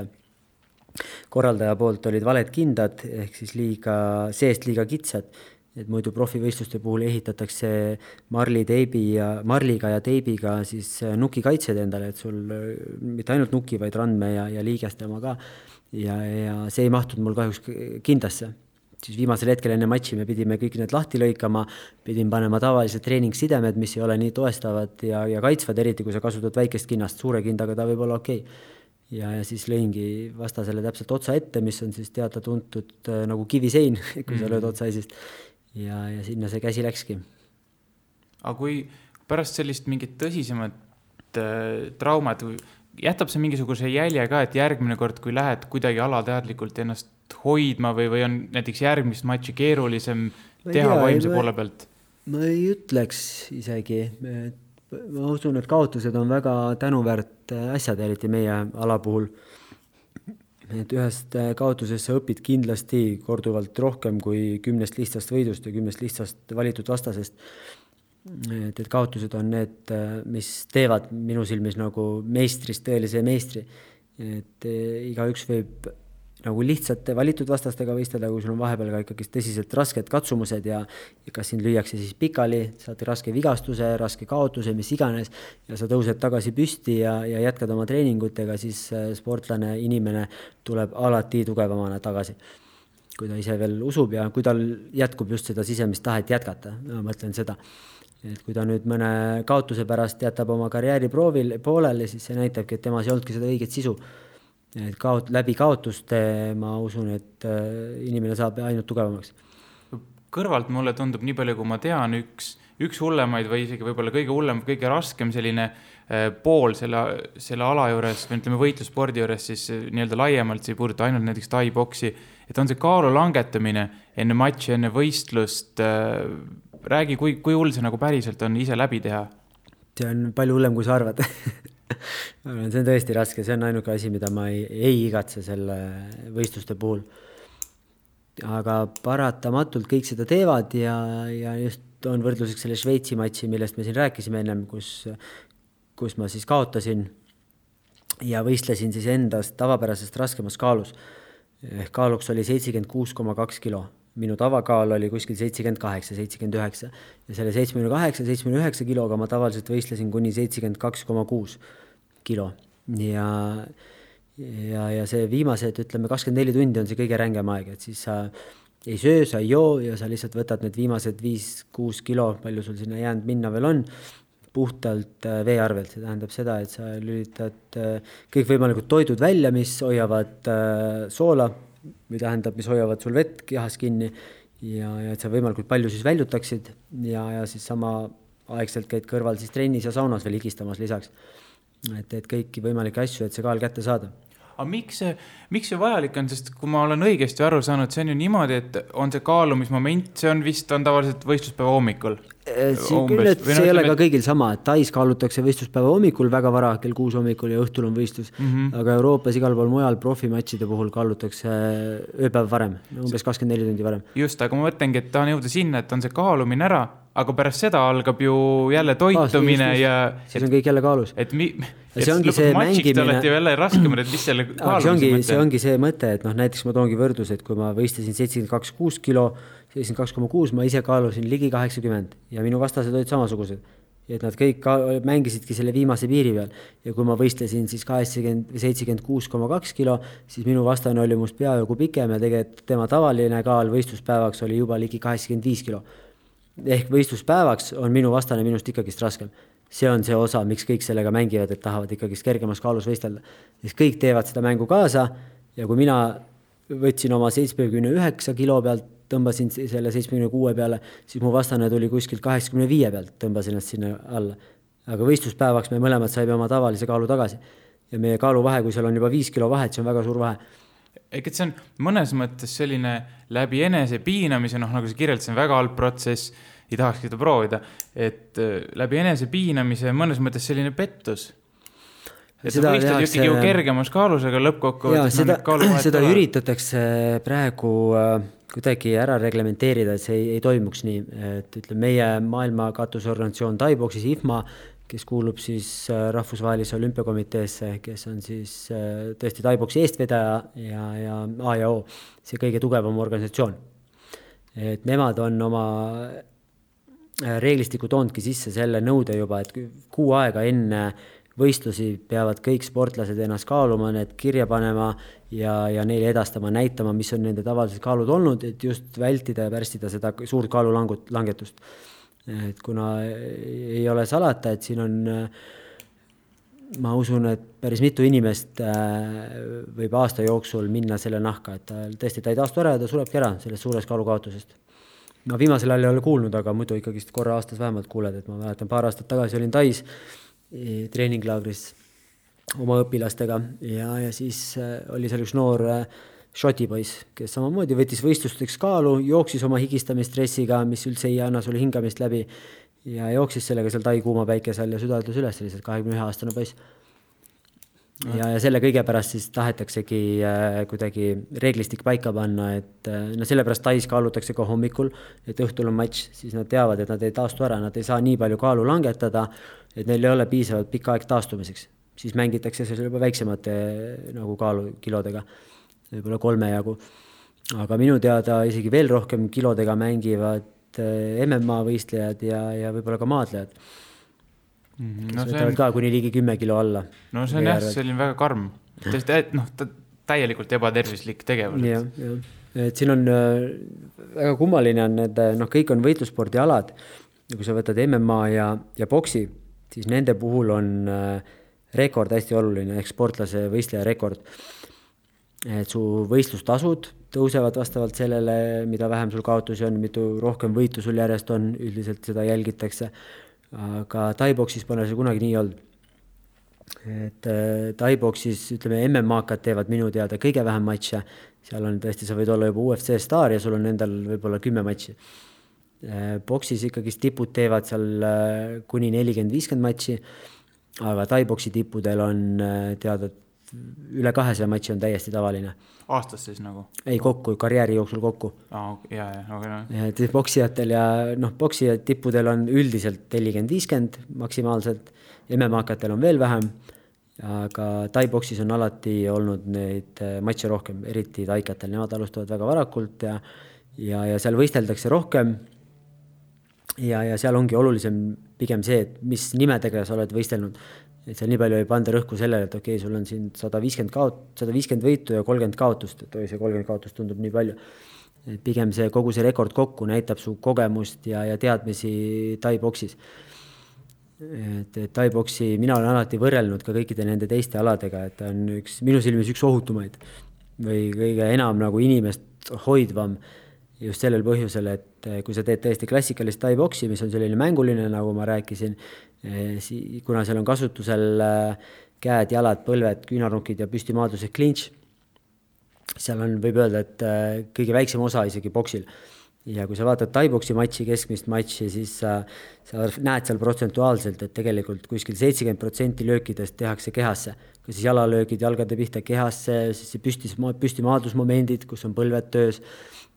korraldaja poolt olid valed kindad ehk siis liiga, seest liiga kitsad et muidu profivõistluste puhul ehitatakse marliteibi ja, marliga ja teibiga siis nukikaitsed endale, et sul mitte ainult nuki, vaid randme ja, ja liigeste oma ka. ja, ja see ei mahtunud mul kahjuks kindasse. Siis viimasel hetkel enne matši me pidime kõik need lahti lõikama, pidin panema tavalised treeningsidemed, mis ei ole nii toestavad ja, ja kaitsvad, eriti kui sa kasutad väikest kinnast, suure kindaga ta võib olla okei okay ja, ja siis lõingi vastasele täpselt otsa ette, mis on siis teada-tuntud äh, nagu kivisein, [laughs] kui sa lööd mhm. otsaesist ja, ja sinna see käsi läkski. aga kui pärast sellist mingit tõsisemat äh, traumat, jätab see mingisuguse jälje ka, et järgmine kord, kui lähed kuidagi alateadlikult ennast hoidma või, või on näiteks järgmist matši keerulisem teha tea, vaimse poole pealt? ma ei ütleks isegi, ma usun, et kaotused on väga tänuväärt asjad, eriti meie ala puhul et ühest kaotusest sa õpid kindlasti korduvalt rohkem kui kümnest lihtsast võidust ja kümnest lihtsast valitud vastasest. et, et kaotused on need, mis teevad minu silmis nagu meistrist tõelise meistri. et igaüks võib nagu lihtsate valitud vastastega võistelda, kui sul on vahepeal ka ikkagi tõsiselt rasked katsumused ja, ja kas sind lüüakse siis pikali, saad raske vigastuse, raske kaotuse, mis iganes, ja sa tõused tagasi püsti ja, ja jätkad oma treeningutega, siis äh, sportlane, inimene tuleb alati tugevamana tagasi. kui ta ise veel usub ja kui tal jätkub just seda sisemist tahet jätkata, ma mõtlen seda et kui ta nüüd mõne kaotuse pärast jätab oma karjääri proovil pooleli, siis see näitabki, et temas ei olnudki seda õiget sisu kaot-, läbi kaotuste ma usun, et äh, inimene saab ainult tugevamaks. kõrvalt mulle tundub, nii palju kui ma tean, üks, üks hullemaid või isegi võib-olla kõige hullem, kõige raskem selline äh, pool selle, selle ala juures või ütleme, võitlusspordi juures siis äh, nii-öelda laiemalt, see ei puuduta ainult näiteks tai-boksi, et on see kaalu langetamine enne matši, enne võistlust. räägi, kui, kui hull see nagu päriselt on ise läbi teha? see on palju hullem, kui sa arvad [laughs] see on tõesti raske, see on ainuke asi, mida ma ei, ei igatse selle võistluste puhul. aga paratamatult kõik seda teevad ja, ja just toon võrdluseks selle Šveitsi matši, millest me siin rääkisime ennem, kus, kus ma siis kaotasin ja võistlesin siis endast tavapärasest raskemas kaalus. ehk kaaluks oli seitsekümmend kuus koma kaks kilo minu tavakaal oli kuskil seitsekümmend kaheksa, seitsekümmend üheksa. Ja selle seitsmekümne kaheksa, seitsmekümne üheksa kiloga ma tavaliselt võistlesin kuni seitsekümmend kaks koma kuus kilo. Ja ja, ja see viimased, ütleme, kakskümmend neli tundi on see kõige rängem aeg, et siis sa ei söö, sa ei joo ja sa lihtsalt võtad need viimased viis-kuus kilo, palju sul sinna jäänud minna veel on, puhtalt äh, vee arvelt, see tähendab seda, et sa lülitad äh, kõikvõimalikud toidud välja, mis hoiavad äh, soola või tähendab, mis hoiavad sul vett kehas kinni ja, ja et sa võimalikult palju siis väljutaksid ja, ja siis samaaegselt käid kõrval siis trennis ja saunas veel higistamas lisaks. et, et kõiki võimalikke asju, et see kaal kätte saada aga miks see, miks see vajalik on, sest kui ma olen õigesti aru saanud, see on ju niimoodi, et on see kaalumismoment, see on vist, on tavaliselt võistluspäeva hommikul. Eh, siin küll, et see ei ole ka kõigil sama, et Tais kaalutakse võistluspäeva hommikul väga vara, kell kuus hommikul ja õhtul on võistlus mm. -hmm. aga Euroopas igal pool mujal profimatšide puhul kaalutakse ööpäev varem, umbes kakskümmend neli tundi varem. just, aga ma mõtlengi, et tahan jõuda sinna, et on see kaalumine ära aga pärast seda algab ju jälle toitumine Aa, ja. siis on kõik jälle kaalus. et mi-, see ongi see mängimine. Ju jälle raskemad, et mis selle kaalumise mõte on? see ongi see mõte, et noh, näiteks ma toongi võrdluse, et kui ma võistlesin seitsekümmend kaks, kuus kilo, seitsekümmend kaks koma kuus, ma ise kaalusin ligi kaheksakümmend ja minu vastased olid samasugused. et nad kõik mängisidki selle viimase piiri peal ja kui ma võistlesin siis kaheksakümmend või seitsekümmend kuus koma kaks kilo, siis minu vastane oli must peaaegu pikem ja tegelikult tema tavaline kaal võistluspäevaks oli juba ligi kaheksakümmend viis kilo ehk võistluspäevaks on minu vastane minust ikkagist raskem. see on see osa, miks kõik sellega mängivad, et tahavad ikkagist kergemas kaalus võistelda. siis kõik teevad seda mängu kaasa ja kui mina võtsin oma seitsmekümne üheksa kilo pealt, tõmbasin selle seitsmekümne kuue peale, siis mu vastane tuli kuskilt kaheksakümne viie pealt, tõmbas ennast sinna alla. aga võistluspäevaks me mõlemad saime oma tavalise kaalu tagasi. ja meie kaaluvahe, kui seal on juba viis kilo vahet, see on väga suur vahe ehk et see on mõnes mõttes selline läbi enesepiinamise, noh, nagu sa kirjeldasid, väga halb protsess, ei tahakski seda proovida, et äh, läbi enesepiinamise mõnes mõttes selline pettus. et sa võistled ikkagi ju kergemas kaalus, aga lõppkokkuvõttes seda, [clears throat] seda üritatakse praegu äh, kuidagi ära reglementeerida, et see ei, ei toimuks nii, et ütleme, meie maailma katusorganisatsioon Taiboxis, IFMA kes kuulub siis äh, Rahvusvahelise Olümpiakomiteesse, kes on siis äh, tõesti taiboksi eestvedaja ja, ja A ja O, see kõige tugevam organisatsioon. et nemad on oma äh, reeglistiku toonudki sisse selle nõude juba, et kuu aega enne võistlusi peavad kõik sportlased ennast kaaluma, need kirja panema ja, ja neile edastama, näitama, mis on nende tavalised kaalud olnud, et just vältida ja pärssida seda suurt kaalulangut, langetust et kuna ei ole salata, et siin on ma usun, et päris mitu inimest äh, võib aasta jooksul minna selle nahka, et ta tõesti, ta ei taastu ära ja ta surebki ära sellest suurest kaalukaotusest. ma viimasel ajal ei ole kuulnud, aga muidu ikkagist korra aastas vähemalt kuuled, et ma mäletan, paar aastat tagasi olin Tais treeninglaagris oma õpilastega ja, ja siis äh, oli seal üks noor äh, Šoti poiss, kes samamoodi võttis võistlusteks kaalu, jooksis oma higistamisstressiga, mis üldse ei anna sulle hingamist läbi ja jooksis sellega seal tai kuuma päikese all ja süda ütles üles lihtsalt, kahekümne ühe aastane poiss. Ja, ja selle kõige pärast siis tahetaksegi äh, kuidagi reeglistik paika panna, et äh, no sellepärast Tais kaalutakse ka hommikul, et õhtul on matš, siis nad teavad, et nad ei taastu ära, nad ei saa nii palju kaalu langetada, et neil ei ole piisavalt pikk aeg taastumiseks. siis mängitakse seal juba väiksemate nagu kaalukilodega võib-olla kolme jagu. aga minu teada isegi veel rohkem kilodega mängivad eh, MMA võistlejad ja, ja võib-olla ka maadlejad. No kes võtavad on... ka kuni ligi kümme kilo alla. no see on jah, selline väga karm, noh, täielikult ebatervislik tegevus. jah, jah, et siin on äh, väga kummaline on need, noh, kõik on võitlusspordialad. kui sa võtad MMA ja, ja boksi, siis nende puhul on äh, rekord hästi oluline ehk sportlase võistleja rekord et su võistlustasud tõusevad vastavalt sellele, mida vähem sul kaotusi on, mitu rohkem võitu sul järjest on, üldiselt seda jälgitakse. Aga Tai-boksis pole see kunagi nii olnud. et äh, Tai-boksis ütleme, MM-akad teevad minu teada kõige vähem matše, seal on tõesti, sa võid olla juba UFC staar ja sul on endal võib-olla kümme matši. Äh, boksis ikkagist tipud teevad seal äh, kuni nelikümmend, viiskümmend matši, aga Tai-boksi tippudel on teada, et üle kahesaja matši on täiesti tavaline. aastas siis nagu? ei, kokku, karjääri jooksul kokku. aa, ja, ja, okei okay,. et poksijatel ja noh, poksija tippudel on üldiselt nelikümmend, viiskümmend maksimaalselt, MM-akatel on veel vähem, aga tai-boksis on alati olnud neid äh, matše rohkem, eriti taikatel, nemad alustavad väga varakult ja ja, ja seal võisteldakse rohkem ja, ja seal ongi olulisem pigem see, et mis nimedega sa oled võistelnud et seal nii palju ei panda rõhku sellele, et okei okay,, sul on siin sada viiskümmend kaot-, sada viiskümmend võitu ja kolmkümmend kaotust, et oi, see kolmkümmend kaotust tundub nii palju. et pigem see kogu see rekord kokku näitab su kogemust ja, ja teadmisi tai-boksis. et, et tai-boksi mina olen alati võrrelnud ka kõikide nende teiste aladega, et ta on üks, minu silmis üks ohutumaid või kõige enam nagu inimest hoidvam just sellel põhjusel, et kui sa teed täiesti klassikalist tai-boksi, mis on selline mänguline, nagu ma rääkisin, kuna seal on kasutusel äh, käed, jalad, põlved, küünarnukid ja püstimaadlus ehk clinch seal on, võib öelda, et kõige väiksem osa isegi boksil. ja kui sa vaatad tai-boksi matši, keskmist matši, siis sa, sa näed seal protsentuaalselt, et tegelikult kuskil seitsekümmend protsenti löökidest tehakse kehasse. kas siis jalalöögid jalgade pihta kehasse, siis see püstis, püstimaadlusmomendid, kus on põlved töös.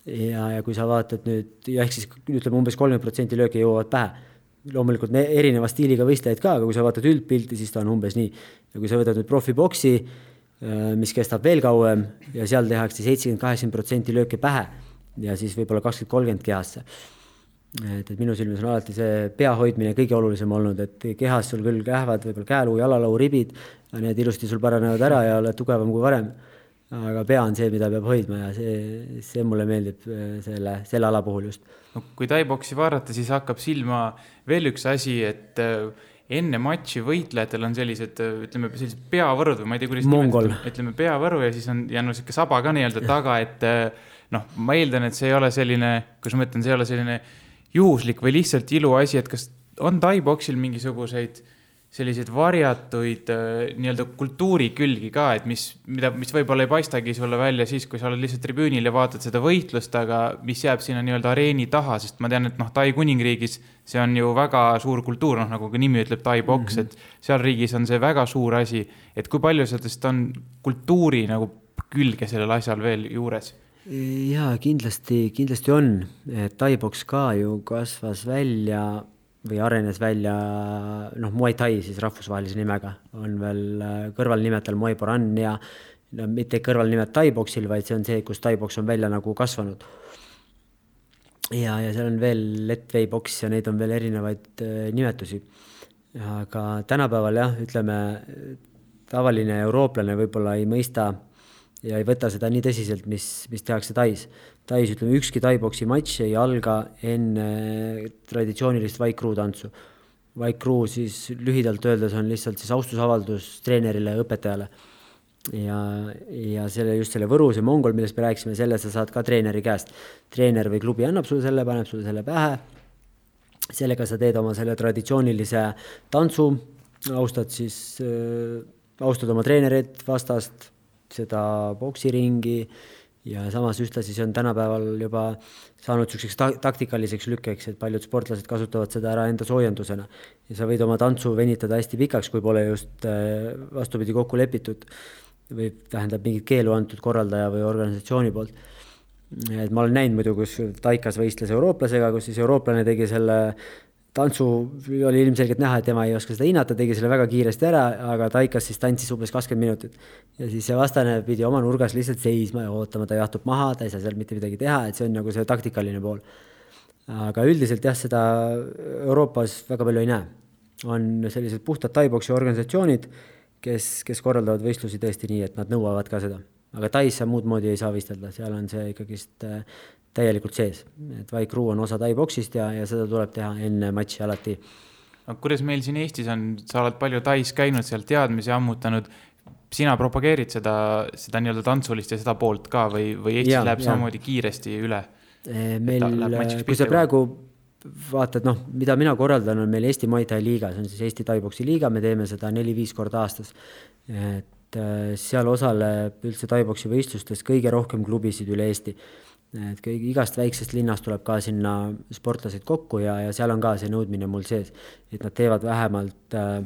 Ja, ja kui sa vaatad nüüd, ja ehk siis ütleme umbes kolmkümmend protsenti lööke jõuavad pähe loomulikult erineva stiiliga võistlejaid ka, aga kui sa vaatad üldpilti, siis ta on umbes nii. ja kui sa võtad nüüd profiboksi, Äh, mis kestab veel kauem ja seal tehakse seitsekümmend, kaheksakümmend protsenti lööke pähe ja siis võib-olla kakskümmend, kolmkümmend kehasse. et, et minu silmis on alati see pea hoidmine kõige olulisem olnud, et kehas sul küll lähevad võib-olla käeluu, jalaluu, ribid, need ilusti sul paranevad ära ja oled tugevam kui varem. Aga pea on see, mida peab hoidma ja see, see mulle meeldib äh, selle, selle ala puhul just. no kui tai-boksi vaadata, siis hakkab silma veel üks asi, et äh, enne matši võitlejatel on sellised, ütleme, sellised peavõrud või ma ei tea, kuidas Mongol. ütleme peavõru ja siis on jäänud sihuke saba ka nii-öelda taga, et noh, ma eeldan, et see ei ole selline, kuidas ma ütlen, see ei ole selline juhuslik või lihtsalt iluasi, et kas on tai-boksil mingisuguseid selliseid varjatuid äh, nii-öelda kultuuri külgi ka, et mis, mida, mis võib-olla ei paistagi sulle välja siis, kui sa oled lihtsalt tribüünil ja vaatad seda võitlust, aga mis jääb sinna nii-öelda areeni taha, sest ma tean, et noh, Tai kuningriigis see on ju väga suur kultuur, noh nagu ka nimi ütleb, Tai boks mm, -hmm. et seal riigis on see väga suur asi. et kui palju sellest on kultuuri nagu külge sellel asjal veel juures? jaa, kindlasti, kindlasti on, et Tai boks ka ju kasvas välja või arenes välja noh, Muay Thai siis rahvusvahelise nimega, on veel äh, kõrvalnimetel Muay Boran ja no mitte kõrvalnimed Tai-boksil, vaid see on see, kus Tai-boks on välja nagu kasvanud. ja, ja seal on veel Letvei boks ja neid on veel erinevaid äh, nimetusi. aga tänapäeval jah, ütleme tavaline eurooplane võib-olla ei mõista ja ei võta seda nii tõsiselt, mis, mis tehakse Tais. Tais ütleme, ükski tai-boksi matš ei alga enne traditsioonilist vaikruu tantsu. vaikruu siis lühidalt öeldes on lihtsalt siis austusavaldus treenerile, õpetajale. ja, ja selle, just selle Võru, see Mongol, millest me rääkisime, selle sa saad ka treeneri käest. treener või klubi annab sulle selle, paneb sulle selle pähe. sellega sa teed oma selle traditsioonilise tantsu, austad siis äh,, austad oma treenerit, vastast, seda poksiringi ja samas ühtlasi see on tänapäeval juba saanud niisuguseks ta taktikaliseks lükkeks, et paljud sportlased kasutavad seda ära enda soojendusena. ja sa võid oma tantsu venitada hästi pikaks, kui pole just äh, vastupidi kokku lepitud või tähendab mingit keelu antud korraldaja või organisatsiooni poolt. et ma olen näinud muidu, kus Taikas võistles eurooplasega, kus siis eurooplane tegi selle tantsu oli ilmselgelt näha, et tema ei oska seda hinnata, tegi selle väga kiiresti ära, aga Taikas siis tantsis umbes kakskümmend minutit. ja siis see vastane pidi oma nurgas lihtsalt seisma ja ootama, ta jahtub maha, ta ei saa seal mitte midagi teha, et see on nagu see taktikaline pool. aga üldiselt jah, seda Euroopas väga palju ei näe. on sellised puhtad taiboksi organisatsioonid, kes, kes korraldavad võistlusi tõesti nii, et nad nõuavad ka seda. aga Tais sa muud moodi ei saa võistelda, seal on see ikkagist täielikult sees, et Vai Crew on osa Tai-boksist ja, ja seda tuleb teha enne matši alati. no kuidas meil siin Eestis on, sa oled palju Tais käinud, seal teadmisi ammutanud, sina propageerid seda, seda nii-öelda tantsulist ja seda poolt ka või, või Eestis ja, läheb ja. samamoodi kiiresti üle? meil, kui sa praegu vaatad, noh, mida mina korraldan, on meil Eesti Muay Thai liiga, see on siis Eesti Tai-boksi liiga, me teeme seda neli-viis korda aastas. et äh, seal osaleb üldse Tai-boksi võistlustes kõige rohkem klubisid üle Eesti et kõik, igast väiksest linnast tuleb ka sinna sportlased kokku ja, ja seal on ka see nõudmine mul sees, et nad teevad vähemalt äh,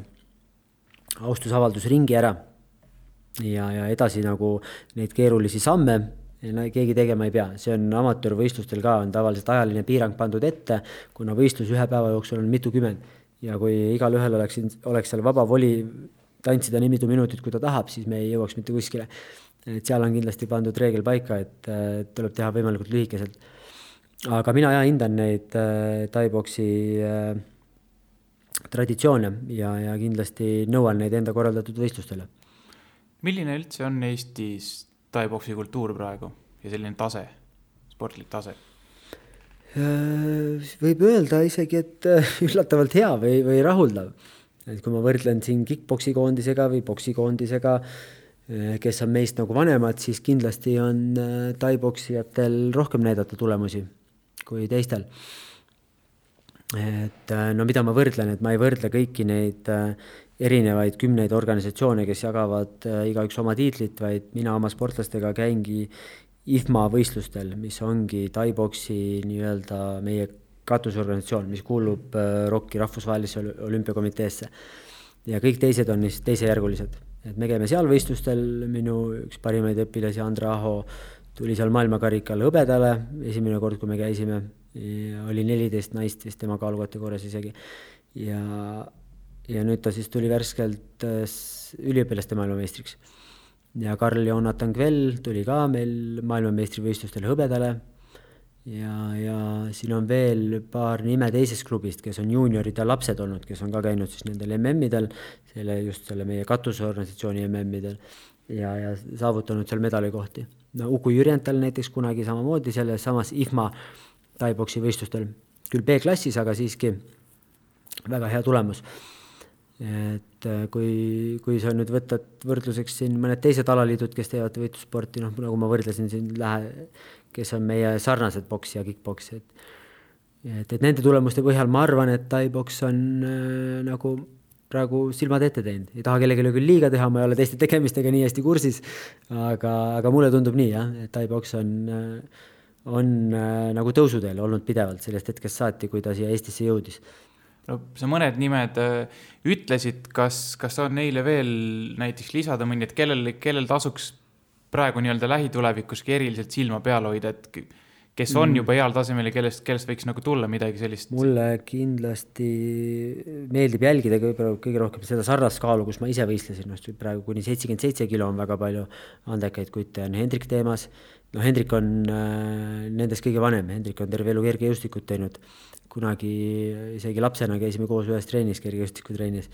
austusavaldusringi ära. ja, ja edasi nagu neid keerulisi samme keegi tegema ei pea, see on amatöörvõistlustel ka, on tavaliselt ajaline piirang pandud ette, kuna võistlus ühe päeva jooksul on mitukümmend. Ja kui igalühel oleks, oleks seal vaba voli tantsida nii mitu minutit, kui ta tahab, siis me ei jõuaks mitte kuskile et seal on kindlasti pandud reegel paika, et tuleb teha võimalikult lühikeselt. aga mina ja hindan neid äh, tai-boksi äh, traditsioone ja, ja kindlasti nõuan neid enda korraldatud võistlustele. milline üldse on Eestis tai-boksi kultuur praegu ja selline tase sportlik tase? võib öelda isegi, et [laughs] üllatavalt hea või, või rahuldav. et kui ma võrdlen siin kick-poksi koondisega või poksikoondisega, kes on meist nagu vanemad, siis kindlasti on tai-poksijatel rohkem näidata tulemusi kui teistel et äh, no mida ma võrdlen, et ma ei võrdle kõiki neid erinevaid kümneid organisatsioone, kes jagavad igaüks oma tiitlit, vaid mina oma sportlastega käingi IFMA võistlustel, mis ongi Tai-boksi nii-öelda meie katusorganisatsioon, mis kuulub ROK-i rahvusvahelisse olümpiakomiteesse. ja kõik teised on siis teisejärgulised, et me käime seal võistlustel, minu üks parimaid õpilasi, Andre Aho, tuli seal maailmakarikal hõbedale esimene kord, kui me käisime oli neliteist naist vist tema kaalukategoorias isegi. ja, ja nüüd ta siis tuli värskelt äh, üliõpilaste maailmameistriks. ja Karl-Jonathan Kvell tuli ka meil maailmameistrivõistlustel hõbedale. Ja, ja siin on veel paar nime teisest klubist, kes on juuniorid ja lapsed olnud, kes on ka käinud siis nendel MM-idel, selle just selle meie katusorganisatsiooni MM-idel ja, ja saavutanud seal medalikohti. no Uku Jürjental näiteks kunagi samamoodi selles samas IFMA tai-boksi võistlustel, küll B-klassis, aga siiski väga hea tulemus. et äh, kui, kui sa nüüd võtad võrdluseks siin mõned teised alaliidud, kes teevad võitlussporti, noh, nagu ma võrdlesin siin lähe, kes on meie sarnased boks ja kick-poks, et et, nende tulemuste põhjal ma arvan, et tai-boks on äh, nagu praegu silmad ette teinud, ei taha kellelegi küll liiga teha, ma ei ole teiste tegemistega nii hästi kursis, aga, aga mulle tundub nii jah, et tai-boks on äh, on äh, nagu tõusuteel olnud pidevalt sellest hetkest saati, kui ta siia Eestisse jõudis. no sa mõned nimed äh, ütlesid, kas, kas on neile veel näiteks lisada mõni, et kellel, kellel tasuks praegu nii-öelda lähitulevikuski eriliselt silma peal hoida, et kes on mm. juba heal tasemel ja kellest, kellest võiks nagu tulla midagi sellist? mulle kindlasti meeldib jälgida võib-olla kõige rohkem seda sarnast kaalu, kus ma ise võistlesin, noh praegu kuni seitsekümmend seitse kilo on väga palju andekaid kutte, on Hendrik Teemas, noh, Hendrik on äh, nendest kõige vanem, Hendrik on terve elu kergejõustikut teinud. kunagi isegi lapsena käisime koos ühes trennis, kergejõustikutrennis.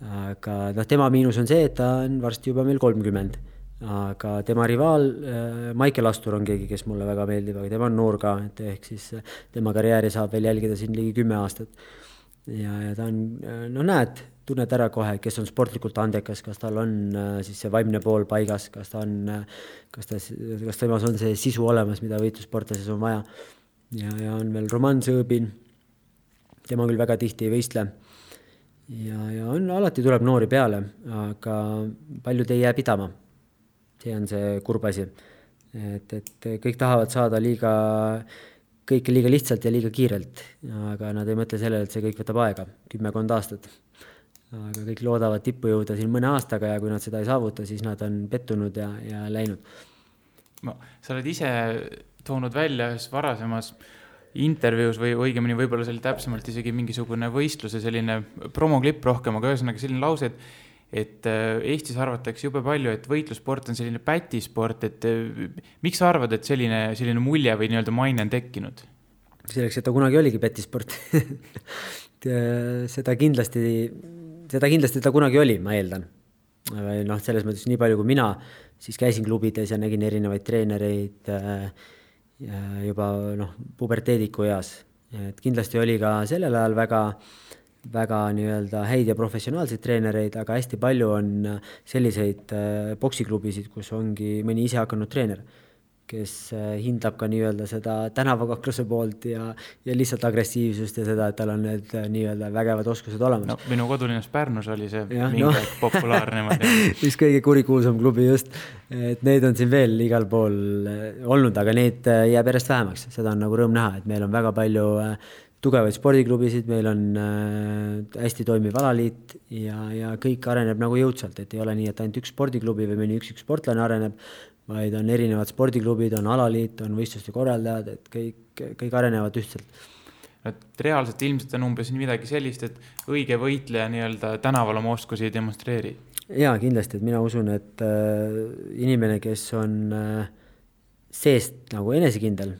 aga noh, tema miinus on see, et ta on varsti juba meil kolmkümmend. Aga tema rivaal äh, Maicel Astur on keegi, kes mulle väga meeldib, aga tema on noor ka, et ehk siis äh, tema karjääri saab veel jälgida siin ligi kümme aastat. ja, ja ta on, äh, no näed tunned ära kohe, kes on sportlikult andekas, kas tal on siis see vaimne pool paigas, kas ta on, kas ta, kas temas on see sisu olemas, mida võitlussportlases on vaja. ja, ja on veel Roman Sõõbin, tema küll väga tihti ei võistle. ja, ja on, alati tuleb noori peale, aga paljud ei jää pidama. See on see kurb asi. et, et kõik tahavad saada liiga kõike liiga lihtsalt ja liiga kiirelt, aga nad ei mõtle sellele, et see kõik võtab aega, kümmekond aastat aga kõik loodavad tippu jõuda siin mõne aastaga ja kui nad seda ei saavuta, siis nad on pettunud ja, ja läinud. no sa oled ise toonud välja ühes varasemas intervjuus või õigemini võib-olla see oli täpsemalt isegi mingisugune võistluse selline promoklipp rohkem, aga ühesõnaga selline lause, et et äh, Eestis arvatakse jube palju, et võitlussport on selline pätisport, et äh, miks sa arvad, et selline, selline mulje või nii-öelda maine on tekkinud? selleks, et ta kunagi oligi pätisport [laughs] äh, seda kindlasti seda kindlasti ta kunagi oli, ma eeldan. noh, selles mõttes nii palju, kui mina siis käisin klubides ja nägin erinevaid treenereid äh, juba noh, puberteediku eas, et kindlasti oli ka sellel ajal väga väga nii-öelda häid ja professionaalseid treenereid, aga hästi palju on selliseid äh, poksiklubisid, kus ongi mõni isehakanud treener kes äh, hindab ka nii-öelda seda tänavakakluse poolt ja, ja lihtsalt agressiivsust ja seda, et tal on need äh, nii-öelda vägevad oskused olemas. no minu kodulinnas Pärnus oli see ja, mingi no. aeg populaarne [laughs] üks kõige kurikuulsam klubi just, et neid on siin veel igal pool äh, olnud, aga neid jääb järjest vähemaks, seda on nagu rõõm näha, et meil on väga palju tugevaid spordiklubisid, meil on äh, hästi toimiv alaliit ja, ja kõik areneb nagu jõudsalt, et ei ole nii, et ainult üks spordiklubi või mõni üksik sportlane areneb, vaid on erinevad spordiklubid, on alaliit, on võistluste korraldajad, et kõik, kõik arenevad ühtselt. et reaalselt ilmselt on umbes midagi sellist, et õige võitleja nii-öelda tänaval oma oskusi ei demonstreeri? jaa, kindlasti, et mina usun, et äh, inimene, kes on äh, seest nagu enesekindel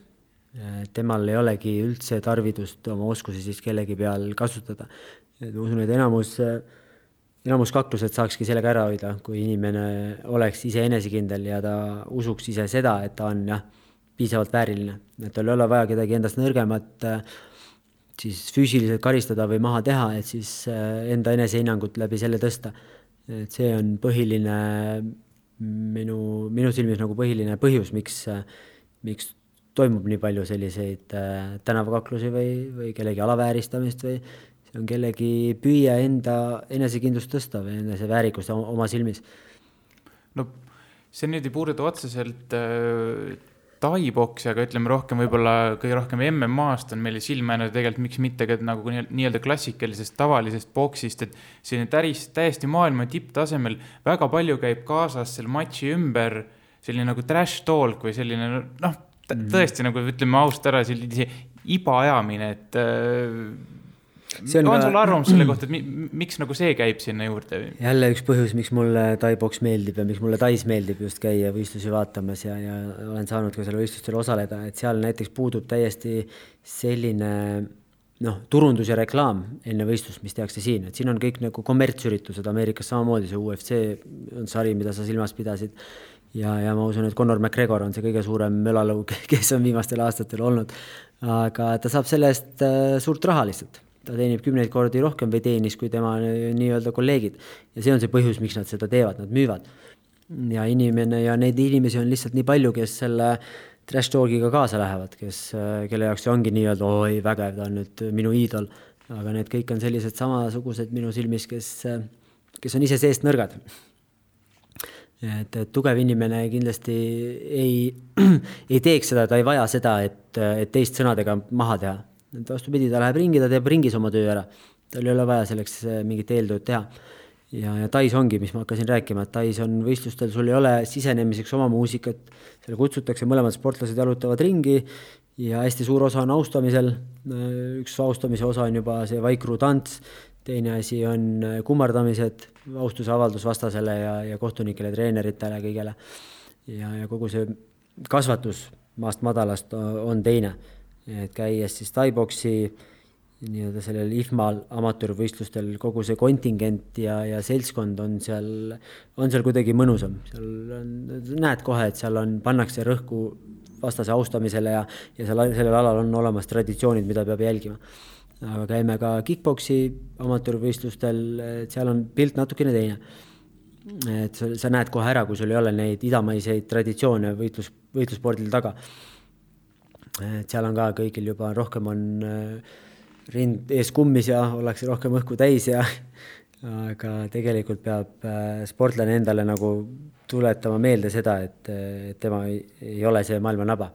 temal ei olegi üldse tarvidust oma oskusi siis kellegi peal kasutada. et ma usun, et enamus äh, enamus kaklused saakski sellega ära hoida, kui inimene oleks ise enesekindel ja ta usuks ise seda, et ta on jah, piisavalt vääriline, et tal ei ole vaja kedagi endast nõrgemat siis füüsiliselt karistada või maha teha, et siis enda enesehinnangut läbi selle tõsta. et see on põhiline minu, minu silmis nagu põhiline põhjus, miks, miks toimub nii palju selliseid äh, tänavakaklusi või, või kellegi alavääristamist või see on kellegi püüe enda enesekindlust tõsta või eneseväärikust oma silmis. no see nüüd ei puuduta otseselt äh, taiboksi, aga ütleme rohkem võib-olla kõige rohkem MM-ast on meile silma jäänud tegelikult miks mitte ka nagu nii-öelda klassikalisest tavalisest boksist, et selline täris, täiesti maailma tipptasemel väga palju käib kaasas selle matši ümber selline nagu trash talk või selline noh. Tõesti nagu ütleme ausalt ära, sellise iba ajamine, et see on, on ka... sul arvamus selle kohta, et mi, miks nagu see käib sinna juurde? jälle üks põhjus, miks mulle Tai-poks meeldib ja miks mulle Tais meeldib just käia võistlusi vaatamas ja, ja olen saanud ka seal võistlustel osaleda, et seal näiteks puudub täiesti selline noh, turundus ja reklaam enne võistlust, mis tehakse siin, et siin on kõik nagu kommertsüritused, Ameerikas samamoodi, see UFC on sari, mida sa silmas pidasid ja, ja ma usun, et Conor McGregor on see kõige suurem mölalõug, [laughs] kes on viimastel aastatel olnud. aga ta saab selle eest äh, suurt raha lihtsalt, ta teenib kümneid kordi rohkem või teenis kui tema nii-öelda kolleegid. ja see on see põhjus, miks nad seda teevad, nad müüvad. ja inimene ja neid inimesi on lihtsalt nii palju, kes selle trash talk'iga kaasa lähevad, kes, äh, kelle jaoks see ongi nii-öelda oi, vägev, ta on nüüd minu iidol. aga need kõik on sellised samasugused minu silmis, kes, äh, kes on ise seest nõrgad et, et tugev inimene kindlasti ei, [clears throat] ei teeks seda, ta ei vaja seda, et, et teist sõnadega maha teha. et vastupidi, ta läheb ringi, ta teeb ringis oma töö ära. tal ei ole vaja selleks eh, mingit eeltööd teha. ja, ja Tais ongi, mis ma hakkasin rääkima, et Tais on võistlustel, sul ei ole sisenemiseks oma muusikat, seal kutsutakse, mõlemad sportlased jalutavad ringi ja hästi suur osa on austamisel. üks austamise osa on juba see vaikru tants, teine asi on kummardamised austusavaldus vastasele ja, ja kohtunikele, treeneritele, kõigele. ja, ja kogu see kasvatus maast madalast on teine, et käies siis tai-boksi nii-öelda sellel IFMA-l amatöörvõistlustel kogu see kontingent ja, ja seltskond on seal, on seal kuidagi mõnusam, seal on, näed kohe, et seal on, pannakse rõhku vastase austamisele ja, ja seal, sellel alal on olemas traditsioonid, mida peab jälgima aga käime ka kick-poksi amatöörvõistlustel, et seal on pilt natukene teine. et sa, sa näed kohe ära, kui sul ei ole neid idamaiseid traditsioone võitlus, võitlusspordil taga. et seal on ka kõigil juba rohkem on äh, rind ees kummis ja ollakse rohkem õhku täis ja [laughs] aga tegelikult peab äh, sportlane endale nagu tuletama meelde seda, et, et tema ei, ole see maailma naba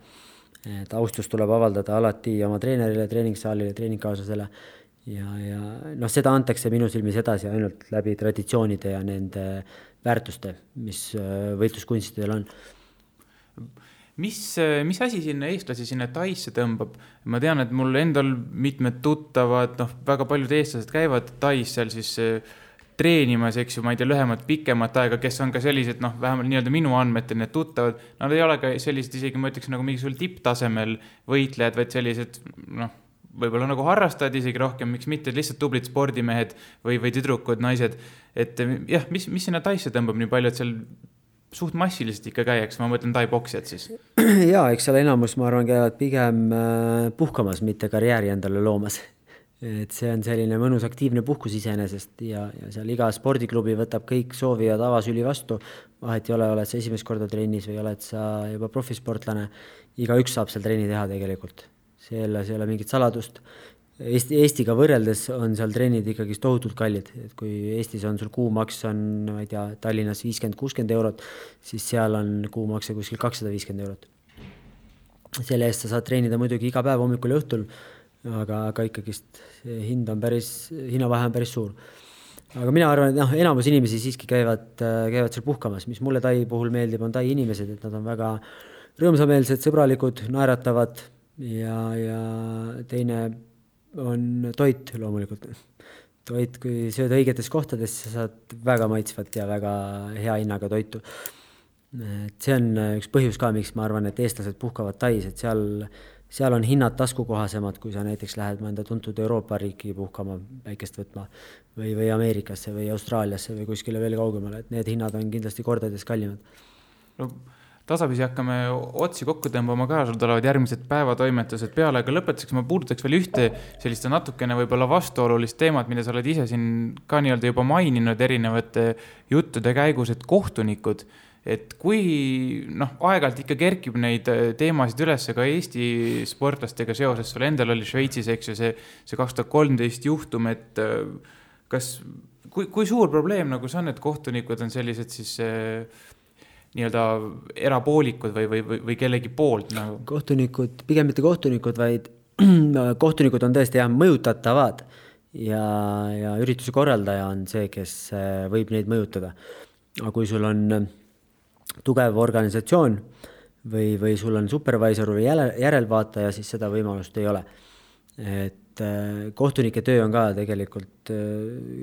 et austust tuleb avaldada alati oma treenerile, treeningsaalile, treeningkaaslasele ja, ja noh, seda antakse minu silmis edasi ainult läbi traditsioonide ja nende väärtuste, mis äh, võitluskunstidel on mis, äh, mis asi sinna eestlasi sinna Taisse tõmbab? ma tean, et mul endal mitmed tuttavad, noh, väga paljud eestlased käivad Tais seal siis äh, treenimas, eks ju, ma ei tea, lühemat, pikemat aega, kes on ka sellised, noh, vähemalt nii-öelda minu andmetel need tuttavad, nad ei ole ka sellised isegi, ma ütleks, nagu mingisugusel tipptasemel võitlejad, vaid sellised, noh, võib-olla nagu harrastajad isegi rohkem, miks mitte, lihtsalt tublid spordimehed või, või tüdrukud, naised. et jah, mis, mis sinna Taisse tõmbab nii palju, et seal suht massiliselt ikka käiakse, ma mõtlen tai-poksijad siis. [clears throat] ja eks seal enamus, ma arvan, käivad pigem äh, puhkamas, mitte karjääri endale loomas et see on selline mõnus aktiivne puhkus iseenesest ja, ja seal iga spordiklubi võtab kõik soovijad avasüli vastu. vahet ei ole, oled sa esimest korda trennis või oled sa juba profisportlane, igaüks saab seal trenni teha tegelikult. selles ei ole mingit saladust. Eesti, Eestiga võrreldes on seal trennid ikkagist tohutult kallid, et kui Eestis on sul kuumaks on, ma ei tea, Tallinnas viiskümmend, kuuskümmend eurot, siis seal on kuumakse kuskil kakssada viiskümmend eurot. selle eest sa saad treenida muidugi iga päev hommikul ja õhtul aga, aga ikkagist hind on päris, hinnavahe on päris suur. aga mina arvan, et noh, enamus inimesi siiski käivad, käivad seal puhkamas, mis mulle Tai puhul meeldib, on Tai inimesed, et nad on väga rõõmsameelsed, sõbralikud, naeratavad ja, ja teine on toit loomulikult. toit, kui sööd õigetes kohtades, sa saad väga maitsvat ja väga hea hinnaga toitu. et see on üks põhjus ka, miks ma arvan, et eestlased puhkavad Tais, et seal seal on hinnad taskukohasemad, kui sa näiteks lähed mõnda tuntud Euroopa riiki puhkama, päikest võtma või, või Ameerikasse või Austraaliasse või kuskile veel kaugemale, et need hinnad on kindlasti kordades kallimad. no tasapisi hakkame otsi kokku tõmbama ka, sul tulevad järgmised päevatoimetused peale, aga lõpetuseks ma puudutaks veel ühte sellist natukene võib-olla vastuolulist teemat, mida sa oled ise siin ka nii-öelda juba maininud erinevate juttude käigus, et kohtunikud et kui noh, aeg-ajalt ikka kerkib neid teemasid üles ka Eesti sportlastega seoses, sul endal oli Šveitsis, eks ju, see, see kaks tuhat kolmteist juhtum, et kas, kui, kui suur probleem nagu see on, et kohtunikud on sellised siis äh, nii-öelda erapoolikud või, või, või, kellegi poolt nagu? kohtunikud, pigem mitte kohtunikud, vaid [clears throat] kohtunikud on tõesti jah, mõjutatavad ja, ja ürituse korraldaja on see, kes äh, võib neid mõjutada. aga kui sul on äh, tugev organisatsioon või, või sul on supervisor või järelvaataja, siis seda võimalust ei ole. et äh, kohtunike töö on ka tegelikult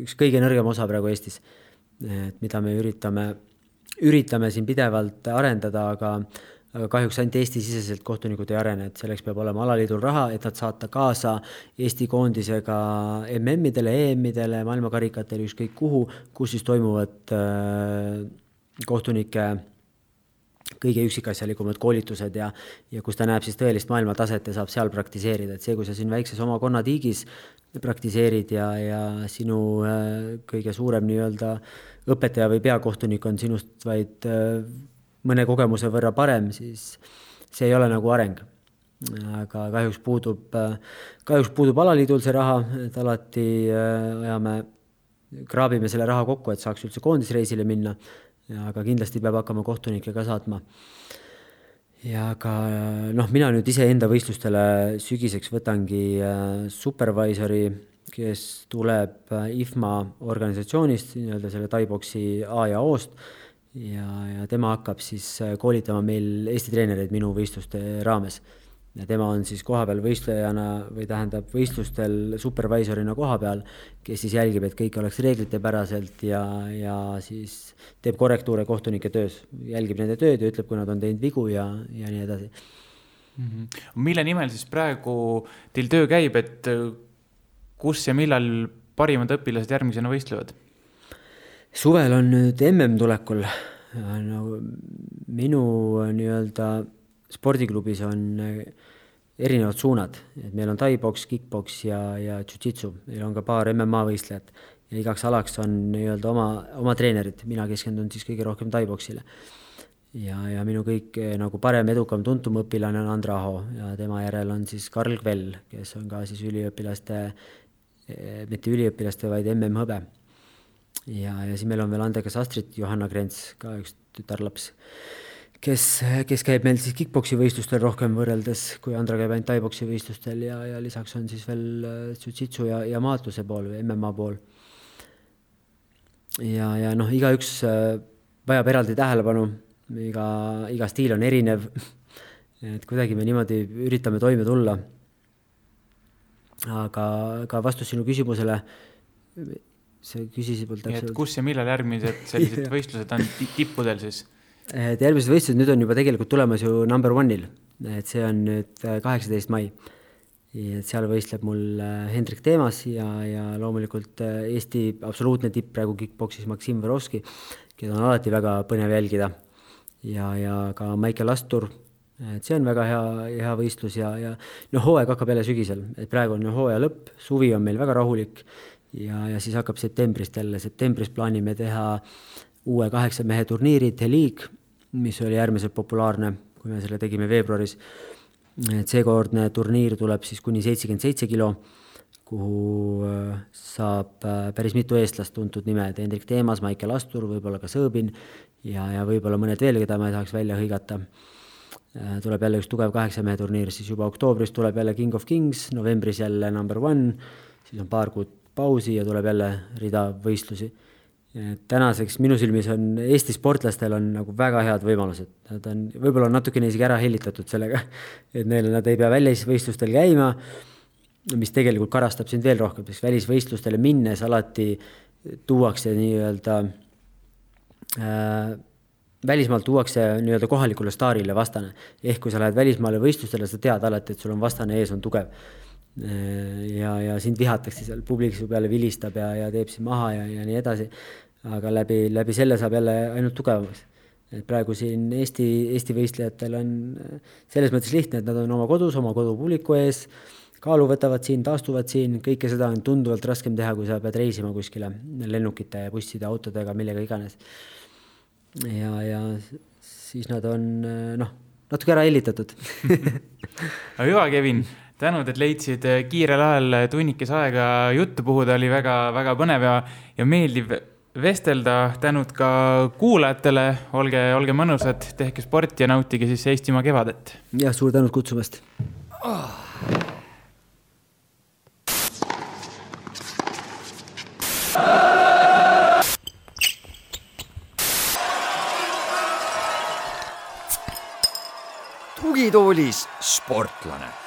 üks kõige nõrgem osa praegu Eestis. et mida me üritame üritame siin pidevalt arendada, aga aga kahjuks ainult Eesti-siseselt kohtunikud ei arene, et selleks peab olema alaliidul raha, et nad saata kaasa Eesti koondisega MM-idele, EM-idele, maailmakarikatele, ükskõik kuhu, kus siis toimuvad äh, kohtunike kõige üksikasjalikumad koolitused ja, ja kus ta näeb siis tõelist maailmataset ja saab seal praktiseerida, et see, kui sa siin väikses oma konnatiigis praktiseerid ja, ja sinu äh, kõige suurem nii-öelda õpetaja või peakohtunik on sinust vaid äh, mõne kogemuse võrra parem, siis see ei ole nagu areng. aga kahjuks puudub, äh, kahjuks puudub alaliidul see raha, et alati ajame, kraabime selle raha kokku, et saaks üldse koondisreisile minna. Aga kindlasti peab hakkama kohtunikke ka saatma. ja ka noh, mina nüüd iseenda võistlustele sügiseks võtangi supervisori kes tuleb äh, IFMA organisatsioonist, nii-öelda selle Tai-boksi A ja O-st ja, ja tema hakkab siis äh, koolitama meil Eesti treenereid minu võistluste raames. Ja tema on siis kohapeal võistlejana või tähendab võistlustel supervisorina koha peal, kes siis jälgib, et kõik oleks reeglitepäraselt ja, ja siis teeb korrektuure kohtunike töös, jälgib nende tööd ja ütleb, kui nad on teinud vigu ja, ja nii edasi mm. -hmm. mille nimel siis praegu teil töö käib, et kus ja millal parimad õpilased järgmisena võistlevad? suvel on nüüd mm tulekul. no minu nii-öelda spordiklubis on erinevad suunad, et meil on tai-poks, kick-poks ja, ja jujitsu, meil on ka paar MMA võistlejat. Ja igaks alaks on nii-öelda oma, oma treenerid, mina keskendun siis kõige rohkem tai-poksile. ja, ja minu kõik nagu parem, edukam, tuntum õpilane on Andra Aho. Ja tema järel on siis Karl Kvell, kes on ka siis üliõpilaste Eh, mitte üliõpilaste, vaid MM-hõbe. ja, ja siis meil on veel andekas Astrid Johanna Krents, ka üks tütarlaps, kes, kes käib meil siis kick-poksi võistlustel rohkem võrreldes, kui Andra käib ainult tai-poksi võistlustel ja, ja lisaks on siis veel äh, jujitsu ja, ja maatluse pool või MMA pool. ja, ja noh, igaüks äh, vajab eraldi tähelepanu, iga, iga stiil on erinev [laughs] et kuidagi me niimoodi üritame toime tulla aga, aga vastus sinu küsimusele, sa küsisid mul täpselt. kus ja millal järgmised sellised [laughs] võistlused on tippudel siis? Et järgmised võistlused nüüd on juba tegelikult tulemas ju number one'il, et see on nüüd äh, kaheksateist mai. et seal võistleb mul äh, Hendrik Teemas ja, ja loomulikult äh, Eesti absoluutne tipp praegu kick-poksis Maksim Võrovski, keda on alati väga põnev jälgida. ja, ja ka Maicel Astur et see on väga hea, hea võistlus ja, ja noh, hooaeg hakkab jälle sügisel, et praegu on hooaja lõpp, suvi on meil väga rahulik ja, ja siis hakkab septembrist jälle, septembris plaanime teha uue kaheksa mehe turniiri, The-League, mis oli äärmiselt populaarne, kui me selle tegime veebruaris. et seekordne turniir tuleb siis kuni seitsekümmend seitse kilo, kuhu äh, saab äh, päris mitu eestlast, tuntud nimed, Hendrik Teemas, Maicel Astur, võib-olla ka Sõõbin ja, ja võib-olla mõned veel, keda ma ei tahaks välja hõigata Äh, tuleb jälle üks tugev kaheksa mehe turniir, siis juba oktoobris tuleb jälle King of Kings, novembris jälle number one, siis on paar kuud pausi ja tuleb jälle rida võistlusi. Tänaseks minu silmis on Eesti sportlastel on nagu väga head võimalused, nad on, võib-olla on natukene isegi ära hellitatud sellega, [laughs] et neil, nad ei pea välisvõistlustel käima, mis tegelikult karastab sind veel rohkem, sest välisvõistlustele minnes alati tuuakse nii-öelda äh, välismaalt tuuakse nii-öelda kohalikule staarile vastane. ehk kui sa lähed välismaale võistlustele, sa tead alati, et sul on vastane ees, on tugev. Ja, ja sind vihatakse seal, publik su peale vilistab ja, ja teeb sind maha ja, ja nii edasi. aga läbi, läbi selle saab jälle ainult tugevamaks. et praegu siin Eesti, Eesti võistlejatel on selles mõttes lihtne, et nad on oma kodus, oma kodupubliku ees, kaalu võtavad siin, taastuvad siin, kõike seda on tunduvalt raskem teha, kui sa pead reisima kuskile lennukite, busside, autodega, millega iganes. ja, ja siis nad on noh, natuke ära hellitatud [laughs] aga hüva, Kevin, tänud, et leidsid kiirel ajal tunnikese aega juttu puhuda, oli väga-väga põnev ja, ja meeldiv vestelda, tänud ka kuulajatele, olge, olge mõnusad, tehke sporti ja nautige siis Eestimaa kevadet. jah, suur tänud kutsumast. Oh.. tugitoolis sportlane